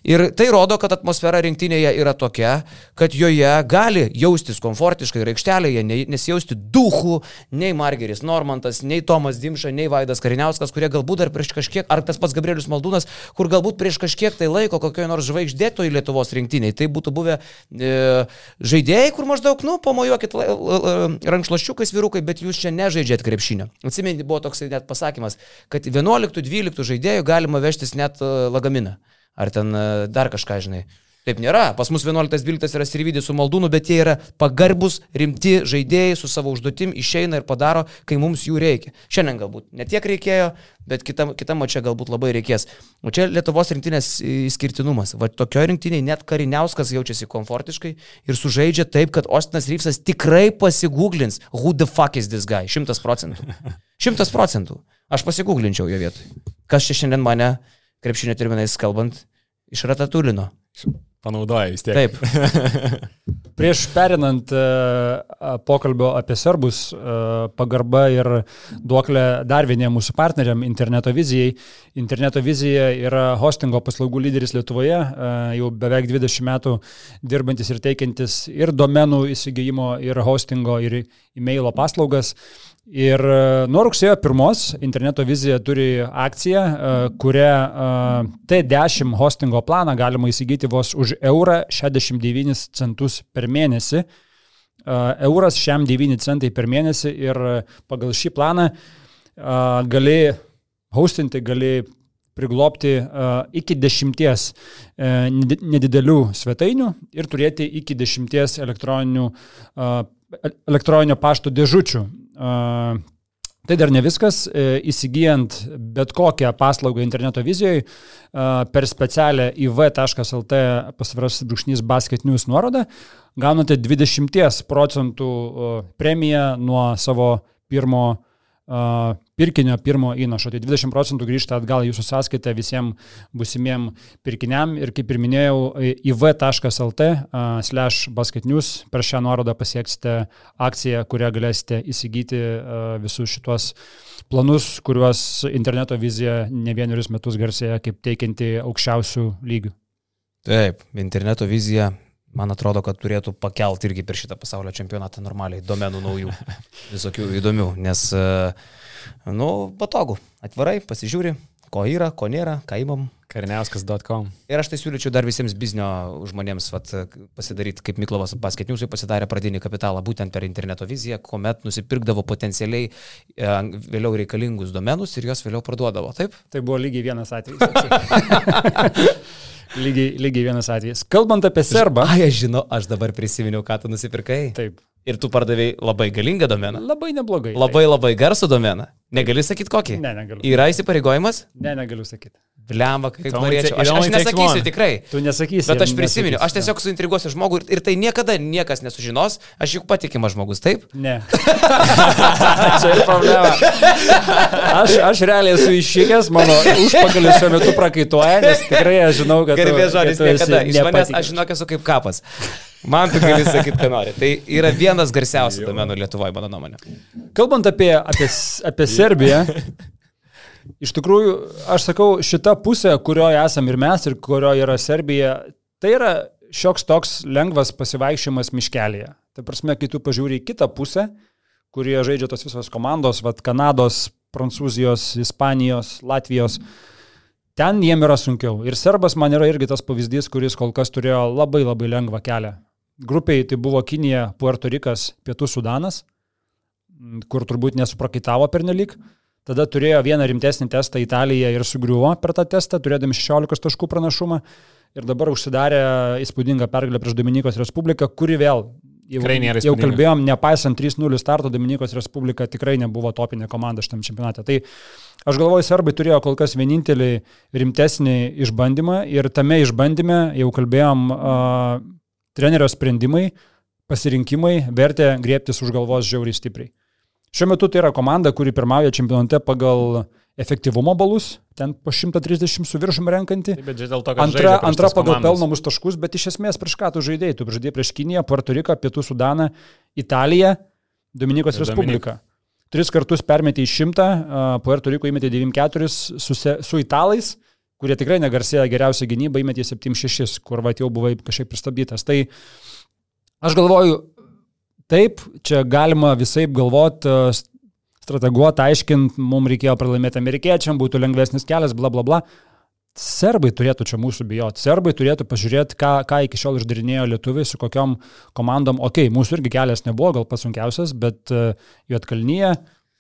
Ir tai rodo, kad atmosfera rinktinėje yra tokia, kad joje gali jaustis komfortiškai ir aikštelėje nesijausti duhų, nei Margeris Normantas, nei Tomas Dimša, nei Vaidas Kariniauskas, kurie galbūt dar prieš kažkiek, ar tas pats Gabrielius Maldūnas, kur galbūt prieš kažkiek tai laiko kokioje nors žvaigždėtoje Lietuvos rinktiniai. Tai būtų buvę e, žaidėjai, kur maždaug, nu, pamojuokit rankšluoščiukais vyrukai, bet jūs čia nežaidžiat krepšinio. Atsimeni, buvo toks net pasakymas, kad 11-12 žaidėjų galima vežtis net e, lagaminą. Ar ten e, dar kažką, žinai. Taip nėra. Pas mus 11-12 yra Sirvidis su Maldūnu, bet jie yra pagarbus, rimti žaidėjai su savo užduotim išeina ir padaro, kai mums jų reikia. Šiandien galbūt netiek reikėjo, bet kitam, kitam čia galbūt labai reikės. O čia Lietuvos rinktinės išskirtinumas. Va tokioje rinktinėje net Kariniauskas jaučiasi komfortiškai ir sužaidžia taip, kad Ostinas Ryfsas tikrai pasigūglins, who the fuck is this guy. Šimtas procentų. Šimtas procentų. Aš pasigūglinčiau jo vietoj. Kas čia šiandien mane, krepšinio terminais kalbant, išratatulino panaudoja vis tiek. Taip. Prieš perinant uh, pokalbio apie serbus, uh, pagarba ir duoklė dar vieniem mūsų partneriam interneto vizijai. Interneto vizija yra hostingo paslaugų lyderis Lietuvoje, uh, jau beveik 20 metų dirbantis ir teikiantis ir domenų įsigijimo, ir hostingo, ir e-mailo paslaugas. Ir e, nuo rugsėjo pirmos interneto vizija turi akciją, e, kurią e, T10 hostingo planą galima įsigyti vos už eurą 69 centus per mėnesį. Euras šiam 9 centai per mėnesį ir pagal šį planą gali hostinti, gali priglopti iki dešimties uh, nedidelių svetainių ir turėti iki dešimties uh, elektroninio pašto dėžučių. Tai dar ne viskas. E, įsigijant bet kokią paslaugą interneto vizijoje per specialią iv.lt pasvaras brūkšnys basket news nuorodą gaunate 20 procentų premiją nuo savo pirmo pirkinio pirmo įnašo. Tai 20 procentų grįžta atgal jūsų sąskaitą visiems busimiem pirkiniam ir kaip ir minėjau, iv.lt slash basketnews per šią nuorodą pasieksite akciją, kurią galėsite įsigyti visus šitos planus, kuriuos interneto vizija ne vienerius metus garsėja kaip teikianti aukščiausių lygių. Taip, interneto vizija man atrodo, kad turėtų pakelti irgi per šitą pasaulio čempionatą normaliai domenų naujų, visokių įdomių, nes, e, nu, patogu, atvarai, pasižiūri, ko yra, ko nėra, ką įmam. Karniauskas.com. Ir aš tai siūlyčiau dar visiems biznio žmonėms vat, pasidaryti, kaip Miklovas Basketniusui pasidarė pradinį kapitalą būtent per interneto viziją, kuomet nusipirkdavo potencialiai e, vėliau reikalingus domenus ir juos vėliau parduodavo. Taip? Tai buvo lygiai vienas atvejis. lygiai, lygiai vienas atvejis. Kalbant apie serbą. Ai, aš žinau, aš dabar prisiminiau, ką tu nusipirkai. Taip. Ir tu pardavėjai labai galingą domeną. Labai neblogai. Labai labai garsų domeną. Negali sakyti kokį? Ne, negaliu. Yra įsipareigojimas? Ne, negaliu sakyti. Blemba, kaip only norėčiau. Aš, aš nesakysiu tikrai. Tu nesakysi. Bet aš nesakysi, aš tiesiog suintriguosiu žmogų ir, ir tai niekada niekas nesužinos, aš juk patikimas žmogus, taip? Ne. Čia ir problema. Aš, aš realiai esu išėjęs, mano užpakalis šiuo metu prakaituoja, nes tikrai aš žinau, kad... kad žodis niekada. Iš manęs aš žinok esu kaip kapas. Man tu gali sakyti, ką nori. Tai yra vienas garsiausių domenų Lietuvoje, mano nuomonė. Kalbant apie, apie, apie Serbiją, iš tikrųjų, aš sakau, šita pusė, kurioje esame ir mes, ir kurioje yra Serbija, tai yra šioks toks lengvas pasivaikščiojimas miškelėje. Tai prasme, kai tu pažiūri į kitą pusę, kurie žaidžia tos visos komandos, vad Kanados, Prancūzijos, Ispanijos, Latvijos, ten jiem yra sunkiau. Ir Serbas man yra irgi tas pavyzdys, kuris kol kas turėjo labai labai lengvą kelią. Grupiai tai buvo Kinija, Puerto Rikas, Pietų Sudanas kur turbūt nesuprakaitavo pernelik. Tada turėjo vieną rimtesnį testą Italija ir sugriuvo per tą testą, turėdami 16 taškų pranašumą. Ir dabar užsidarė įspūdingą pergalę prieš Dominikos Respubliką, kuri vėl, jau, jau kalbėjom, nepaisant 3-0 starto, Dominikos Respublika tikrai nebuvo topinė komanda šitam čempionate. Tai aš galvoju, serbai turėjo kol kas vienintelį rimtesnį išbandymą ir tame išbandyme, jau kalbėjom, trenerio sprendimai, pasirinkimai vertė griebtis už galvos žiauriai stipriai. Šiuo metu tai yra komanda, kuri pirmauja čempionate pagal efektyvumo balus, ten po 130 su viršum renkanti. Taip, bet dėl to, kad Antra, antra pagal komandas. pelnomus taškus, bet iš esmės prieš ką tu žaidėjai? Tu žaidėjai prieš Kiniją, Puerto Riką, Pietų Sudaną, Italiją, Dominikos Ir Respubliką. Tris kartus permetė į šimtą, Puerto Riko įmetė 9-4 su, su italais, kurie tikrai negarsėja geriausia gynyba, įmetė 7-6, kur va jau buvai kažkaip pristabdytas. Tai aš galvoju, taip, čia galima visai galvoti, strateguoti, aiškinti, mums reikėjo pralaimėti amerikiečiam, būtų lengvesnis kelias, bla bla bla. Serbai turėtų čia mūsų bijoti. Serbai turėtų pažiūrėti, ką, ką iki šiol išdarinėjo lietuviai, su kokiom komandom. Ok, mūsų irgi kelias nebuvo gal pats sunkiausias, bet uh, Juotkalnyje,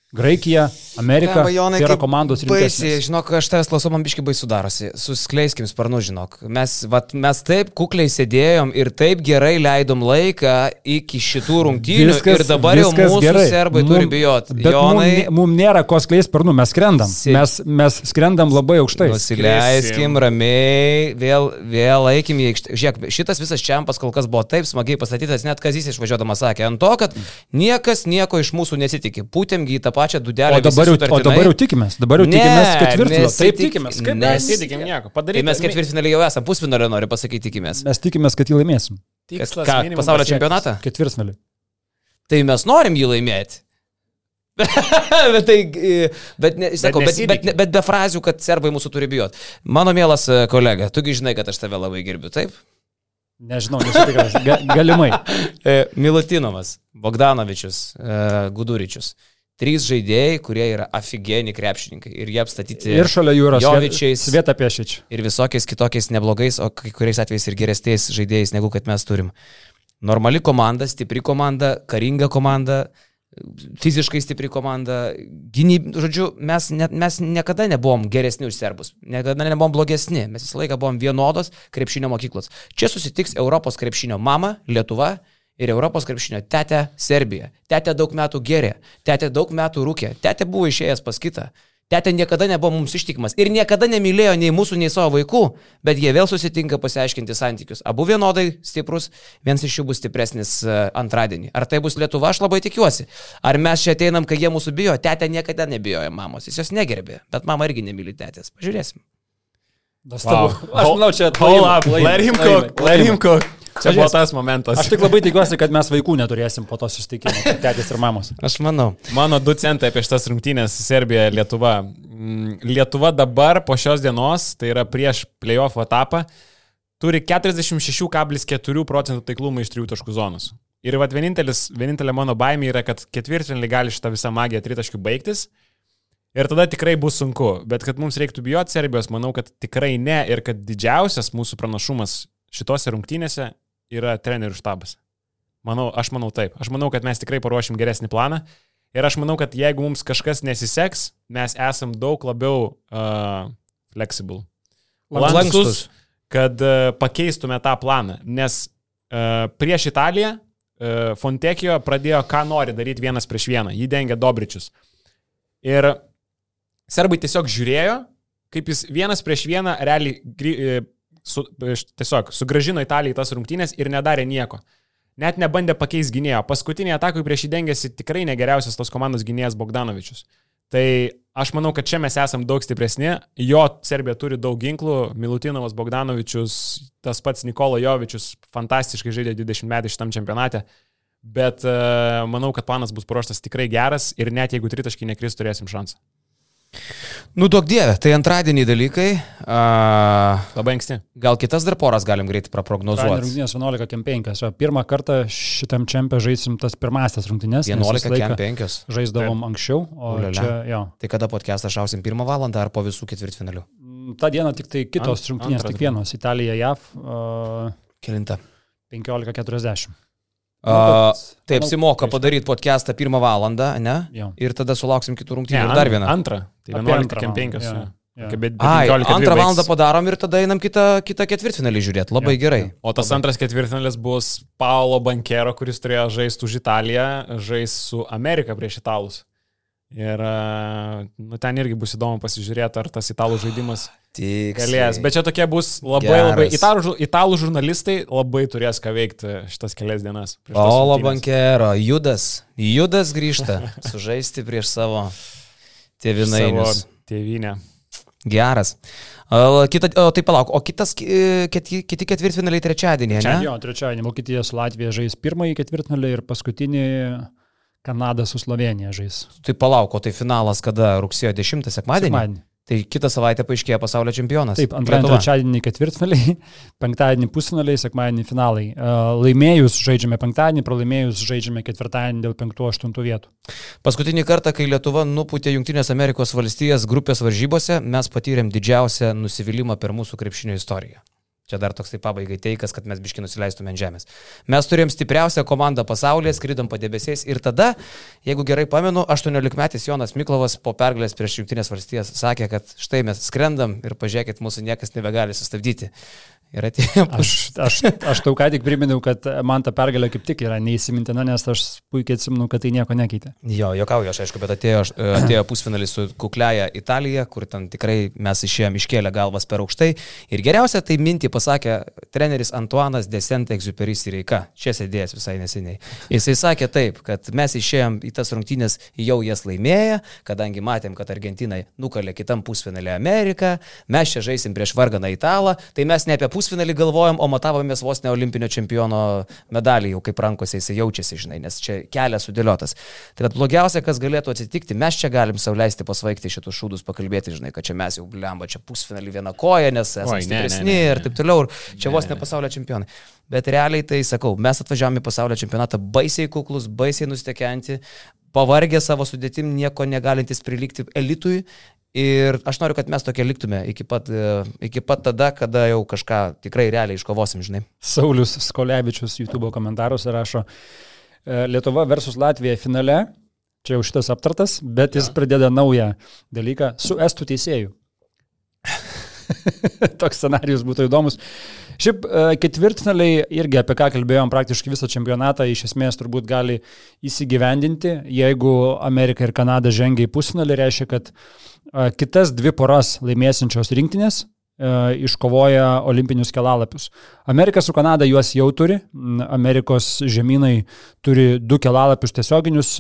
Graikija, Amerika Blemba, tai yra komandos Baisiai, rimtesnės. žinok, aš tavęs klausau, man biški baisu darosi. Suskleiskim sparnu, žinok. Mes, vat, mes taip kukliai sėdėjom ir taip gerai leidom laiką iki šitų rungtynių Viskas- ir dabar jau mūsų gerai. serbai Mum- turi bijoti. Jonai... mums mum nėra ko skleisti sparnų, mes skrendam. Si- Mes, mes skrendam labai aukštai. Nusileiskim ramiai, vėl, vėl eikim į aikštę. Žiūrėk, šitas visas čempas kol kas buvo taip smagiai pastatytas, net Kazys išvažiuodamas sakė, ant to, kad niekas nieko iš mūsų nesitikė. Pūtėmgi į tą pačią dudelę. O dabar, jau, o dabar jau tikimės, dabar jau Ne, tikimės ketvirtfinalio. Taip tikimės. Kaip mes? Nesitikim nieko. Tai Padarykime. mes ketvirtfinalį jau esame, pusfinalio noriu pasakyti, tikimės. Mes tikimės, kad jį laimėsim. Kas- Ką, pasaulio čempionatą? Ketvirtfinalį. Tai mes norim jį laimėti. bet tai, e, bet, ne, sakau, bet, bet, bet, bet be frazių, kad serbai mūsų turi bijoti. Mano mielas e, kolega, tugi žinai, kad aš tave labai gerbiu, taip? Nežinau, nesu tikras. Ga, galimai. E, Milutinovas, Bogdanovičius, Guduričius. Trys žaidėjai, kurie yra afigeni krepšininkai. Ir jie apstatyti Ir šalia jų yra Jovičiais. Sveta Piešič. ir visokiais kitokiais neblogais, o kai kuriais atvejais ir geresniais žaidėjais, negu kad mes turim. Normali komanda, stipri komanda, karinga komanda, fiziškai stipri komanda. Gynyb, žodžiu, mes, ne, mes niekada nebuvom geresni už serbus, niekada nebuvom blogesni, mes visą laiką buvom vienodos krepšinio mokyklos. Čia susitiks Europos krepšinio mama, Lietuva ir Europos krepšinio tetė Serbija. Tetė daug metų gerė, tetė daug metų rūkė, tetė buvo išėjęs pas kitą. Tetė niekada nebuvo mums ištikimas ir niekada nemylėjo nei mūsų, nei savo vaikų, bet jie vėl susitinka pasiaiškinti santykius. Abu vienodai stiprus, vienas iš jų bus stipresnis e, antradienį. Ar tai bus Lietuva, aš labai tikiuosi. Ar mes čia ateinam, kai jie mūsų bijo? Tetė niekada nebijojo mamos, jis jos negerbė, bet mama irgi nemyli tetės. Pažiūrėsim. Wow. Aš manau, čia up, let him cook, let him cook. Čia buvo tas momentas. Aš tik labai tikiuosi, kad mes vaikų neturėsim po to susitikimo, tėtis ir mamos. Aš manau. Mano du centai apie šitas rungtynės Serbija ir Lietuva. Mm, Lietuva dabar po šios dienos, tai yra prieš playoff etapą, turi 46,4 procentų taiklumą iš trijų taškų zonos. Ir vat vienintelis, vienintelė mano baimė yra, kad ketvirtfinalį gali šitą visą magiją tritaškių baigtis. Ir tada tikrai bus sunku. Bet kad mums reiktų bijoti Serbijos, manau, kad tikrai ne. Ir kad didžiausias mūsų pranašumas šitose rungtynėse yra trenerių štabas. Manau, aš manau taip. Aš manau, kad mes tikrai paruošim geresnį planą. Ir aš manau, kad jeigu mums kažkas nesiseks, mes esam daug labiau uh, flexible. Lankstus, kad uh, pakeistume tą planą. Nes uh, prieš Italiją uh, Fontekijo pradėjo, ką nori daryti vienas prieš vieną. Jį dengia Dobričius. Ir serbai tiesiog žiūrėjo, kaip jis vienas prieš vieną realiai gry, su, tiesiog sugražino Italijai tas rungtynės ir nedarė nieko. Net nebandė pakeisti gynėjo. Paskutinį atakui prieš jį dengėsi tikrai negeriausias tos komandos gynėjas Bogdanovičius. Tai aš manau, kad čia mes esam daug stipresni. Jo Serbija turi daug ginklų. Milutinovas Bogdanovičius, tas pats Nikola Jovičius fantastiškai žaidė 20 metų šitam čempionate. Bet uh, manau, kad planas bus paruoštas tikrai geras ir net jeigu tritaškai nekris, turėsim šansą. Nu, daug dievė, tai antradienį dalykai. Uh, Labai anksti. Gal kitas dar poras galim greitai praprognozuoti. Rungtynės 11 kem 5. Pirmą kartą šitam čempionė žaisim tas pirmasis rungtynės. 11 kem 5. Žaisdavom Taip. anksčiau, o Ulele. čia jo. Tai kada podcastą šausim pirmą valandą ar po visų ketvirtfinalių? Mm, Ta diena tik tai kitos Ant, rungtynės, tik vienos. Italija, JAV. Uh, Kelinta. 15.40. Bet, taip, apsimoka padaryti podcastą pirmą valandą, ne? Jo. Ir tada sulauksim kitų rungtynių. Ir dar vieną. Antrą. Tai 11.5. Ja. Ja. Ai, antrą valandą padarom ir tada einam kitą, kitą ketvirtfinalį žiūrėti. Labai ja, gerai. O tas Labai. antras ketvirtfinalis bus Paulo Bankero, kuris turėjo žaisti už Italiją, žais su Amerika prieš Italus. Ir nu, ten irgi bus įdomu pasižiūrėti, ar tas italų žaidimas Tiksliai. galės. Bet čia tokie bus labai Geras. labai. Italų, italų žurnalistai labai turės ką veikti šitas kelias dienas. Olo bankero, Judas. Judas grįžta sužaisti prieš savo tėvinainius. Tėvinę. Geras. Kita, o tai palauk, o kitas, kiti, kiti ketvirtfinaliai trečiadienį, ne? Jo, trečiadienį Vokietija su Latvija žais pirmąjį ketvirtfinalį ir paskutinį Kanada su Slovenija žais. Tai palauk, o tai finalas kada? Rugsėjo 10 sekmadienį? Sekmadienį. Tai kitą savaitę paaiškėja pasaulio čempionas. Taip, antradienį, trečiadienį ketvirtfinaliai, penktadienį pusfinaliai, sekmadienį finalai. Laimėjus žaidžiame penktadienį, pralaimėjus žaidžiame ketvirtadienį dėl 5-8 vietų. Paskutinį kartą, kai Lietuva nuputė Junktinės Amerikos valstijas grupės varžybose, mes patyrėm didžiausią nusivylimą per mūsų krepšinio istoriją. Čia dar toks tai pabaigai teikas, kad mes biški nusileistume ant žemės. Mes turėjom stipriausią komandą pasaulyje, skridom padebesiais ir tada, jeigu gerai pamenu, 18 metais Jonas Miklovas po pergalės prieš Junktinės valstijas sakė, kad štai mes skrendam ir pažiūrėkit, mūsų niekas nebegali sustabdyti. Ir atėjo. Aš, aš, aš tau ką tik priminiau, kad man ta pergalė kaip tik yra neįsimintina, nes aš puikiai atsimenu, kad tai nieko nekeitė. Jo, jokauju aš aišku, bet atėjo, atėjo pusfinalis su kukliaja Italija, kur ten tikrai mes išėjom iškėlę galvas per aukštai. Ir geriausia tai mintį pasakė treneris Antuanas Desente Exuperis Reika, čia sėdėjęs visai neseniai. Jisai sakė taip, kad mes išėjom į tas rungtynės jau jas laimėję, kadangi matėm, kad Argentina nukalė kitam pusfinalį Ameriką, mes čia žaisim prieš varganą Italą, tai mes ne apie pusfinalį galvojom, o matavomės vos ne olimpinio čempiono medalį, jau kaip rankose jisai jaučiasi, žinai, nes čia kelias sudėliotas. Tai kad blogiausia, kas galėtų atsitikti, mes čia galim sauliaisti pasvaigti šitus šūdus, pakalbėti, žinai, kad čia mes jau blemba, čia pusfinalį vieną koją, nes esame stipresni ir taip toliau, ir čia vos ne pasaulio čempionai. Bet realiai tai sakau, mes atvažiavome į pasaulio čempionatą baisiai kuklus, baisiai nustekenti, pavargę savo sudėtim, nieko negalintys prilygti elitui Ir aš noriu, kad mes tokie liktume iki pat, e, iki pat tada, kada jau kažką tikrai realiai iškovosim, žinai. Saulis Skolevičius YouTube komentaruose rašo, e, Lietuva versus Latvija finale, čia jau šitas aptartas, bet jis ja. prideda naują dalyką su estų teisėjų. Toks scenarius būtų įdomus. Šiaip e, ketvirtfinaliai irgi apie ką kalbėjom praktiškai visą čempionatą iš esmės turbūt gali įsigyvendinti. Jeigu Amerika ir Kanada žengia į pusfinalį, reiškia, kad uh, Kitas dvi poras laimėsinčios rinktinės iškovoja olimpinius kelalapius. Amerika su Kanada juos jau turi. Amerikos žemynai turi du kelalapius tiesioginius.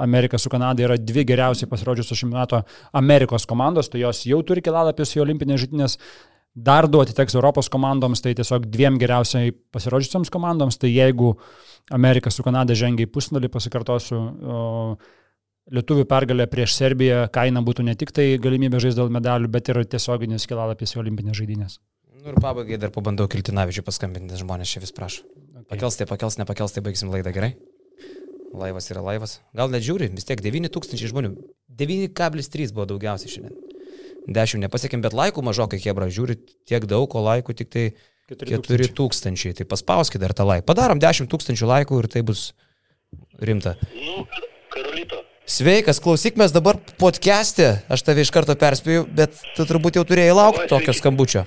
Amerika su Kanada yra dvi geriausiai pasirodžiusios šiame metu Amerikos komandos, tai jos jau turi kelalapius į olimpinės žaidynės. Dar du atiteks Europos komandoms, tai tiesiog dviem geriausiai pasirodžiusiams komandoms. Tai jeigu Amerika su Kanada žengia į pusnulį, pasikartosiu, Lietuvių pergalė prieš Serbiją kaina būtų ne tik tai galimybė žaisti dėl medalių, bet ir tiesioginis kelalapis į olimpinės žaidynės. Nu ir pabaigai dar pabandau Kiltinavičių paskambinti, žmonės čia vis prašo. Okay. Pakels tai, pakels, nepakels tai, baigsim laidą gerai? Laivas yra laivas. Gal net žiūri, vis tiek 9000 žmonių. 9,3 buvo daugiausiai šiandien. 10 nepasiekėm, bet laikų mažokai, Hebra, žiūri tiek daug, o laikų tik tai 4000. Tai paspauskit dar tą laiką. Padarom 10 tūkstančių laikų ir tai bus rimta. Nu, Karolito. Sveikas, klausyk, mes dabar podcast'e, aš tave iš karto perspėju, bet tu turbūt jau turėjai laukti tokio skambučio.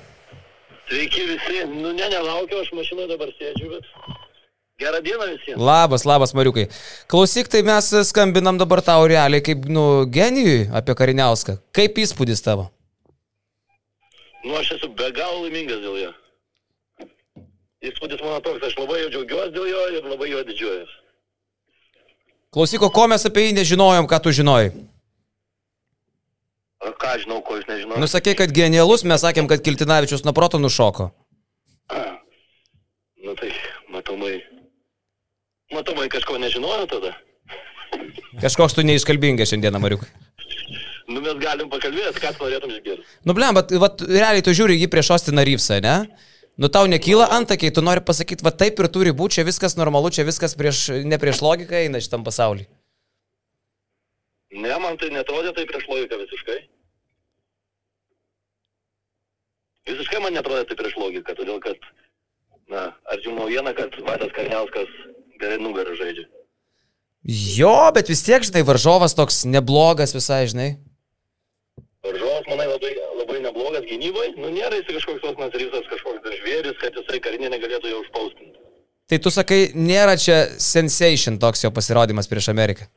Sveiki visi. Nu, ne, nelaukiu, aš mašinoje dabar sėdžiu, bet gerą dieną visiems. Labas, labas, Mariukai. Klausyk, tai mes skambinam dabar tau realiai kaip, nu, genijui apie Kariniauską. Kaip įspūdis tavo? Nu, aš esu be galo laimingas dėl jo. Įspūdis mano toks, aš labai jau džiaugiuosi dėl jo ir labai jo didžiuojuosi. Klausyk, o ko mes apie jį nežinojom, ką tu žinojai? Ką žinau, ko jūs nežinote? Nusakė, kad genialus, mes sakėm, kad Kiltinavičius nuo proto nušoko. Nu tai, matomai. Matomai kažko nežinojo tada. Kažkoks tu neiškalbingas šiandieną, Mariukai. Nu, mes galim pakalbėti, ką tu norėtum išgirsti. Nu, blem, bet vat, realiai tu žiūri jį prieš Ostiną Ryvsą, ne? Nu, tau nekyla antakiai, tu nori pasakyti, va taip ir turi būti, čia viskas normalu, čia viskas prieš, ne prieš logiką eina šitam pasauliu. Ne, man tai netrodė tai prieš logiką visiškai. Visiškai man netrodė tai prieš logiką, todėl kad, na, ar žinau naujieną, kad Vaidas Karniauskas gerai nugarą žaidžia. Jo, bet vis tiek, žinai, varžovas toks neblogas visai, žinai. Varžovas, manai, labai, gynybai. Nu, nėra jis kažkoks tos nasrysas, kažkoks žvėris, kad jisai karinė negalėtų jo užpaustinti. Tai tu sakai, nėra čia sensation toks jo pasirodymas prieš Ameriką.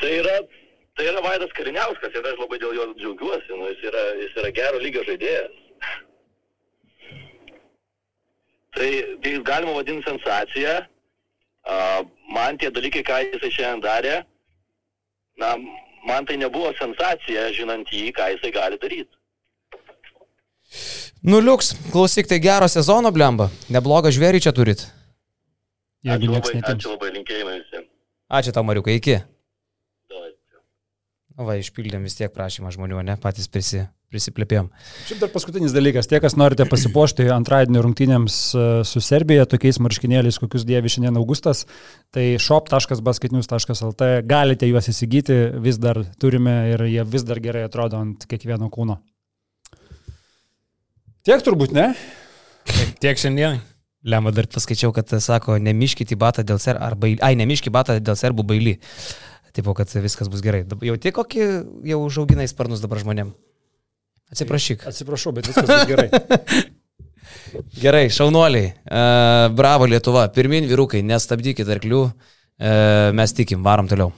Tai yra, tai yra Vaidas Kariniauskas ir aš labai dėl jo džiaugiuosi. Nu, jis, yra, jis yra gero lygio žaidėjas. Tai, tai galima vadinti sensaciją. A, man tie dalykai, ką jisai šiandien darė, na, man tai nebuvo sensacija, žinant jį, ką jisai gali daryti. Nu, liuks, klausyk, tai gero sezono blemba. Neblogą žvėrį čia turit. Jeigu Ačiū labai, ačiū labai, linkėjimai visiems. Ačiū tau, Mariukai, iki. Nu, va, išpildėm vis tiek prašymą žmonių, ne, patys prisi, prisiplėpėm. Šiaip dar paskutinis dalykas, tie, kas norite pasipuošti antradienio rungtynėms e, su Serbija, tokiais marškinėliais, kokius dėvi šiandien Augustas, tai shop.basketnews.lt galite juos įsigyti, vis dar turime ir jie vis dar gerai atrodo ant kiekvieno kūno. Tiek turbūt, ne? Tiek, tiek šiandienai. Lemba dar paskaičiau, kad sako, nemiškit į batą dėl serbų, ar bailį, ai, nemiškit batą dėl serbų bailį. Tipo, kad viskas bus gerai. Jau tik kokį jau užauginai sparnus dabar žmonėm. Atsiprašyk. Atsiprašau, bet viskas bus gerai. Gerai, šaunuoliai. Uh, bravo Lietuva. Pirmin vyrukai, nestabdykit arklių. Uh, mes tikim, varom toliau.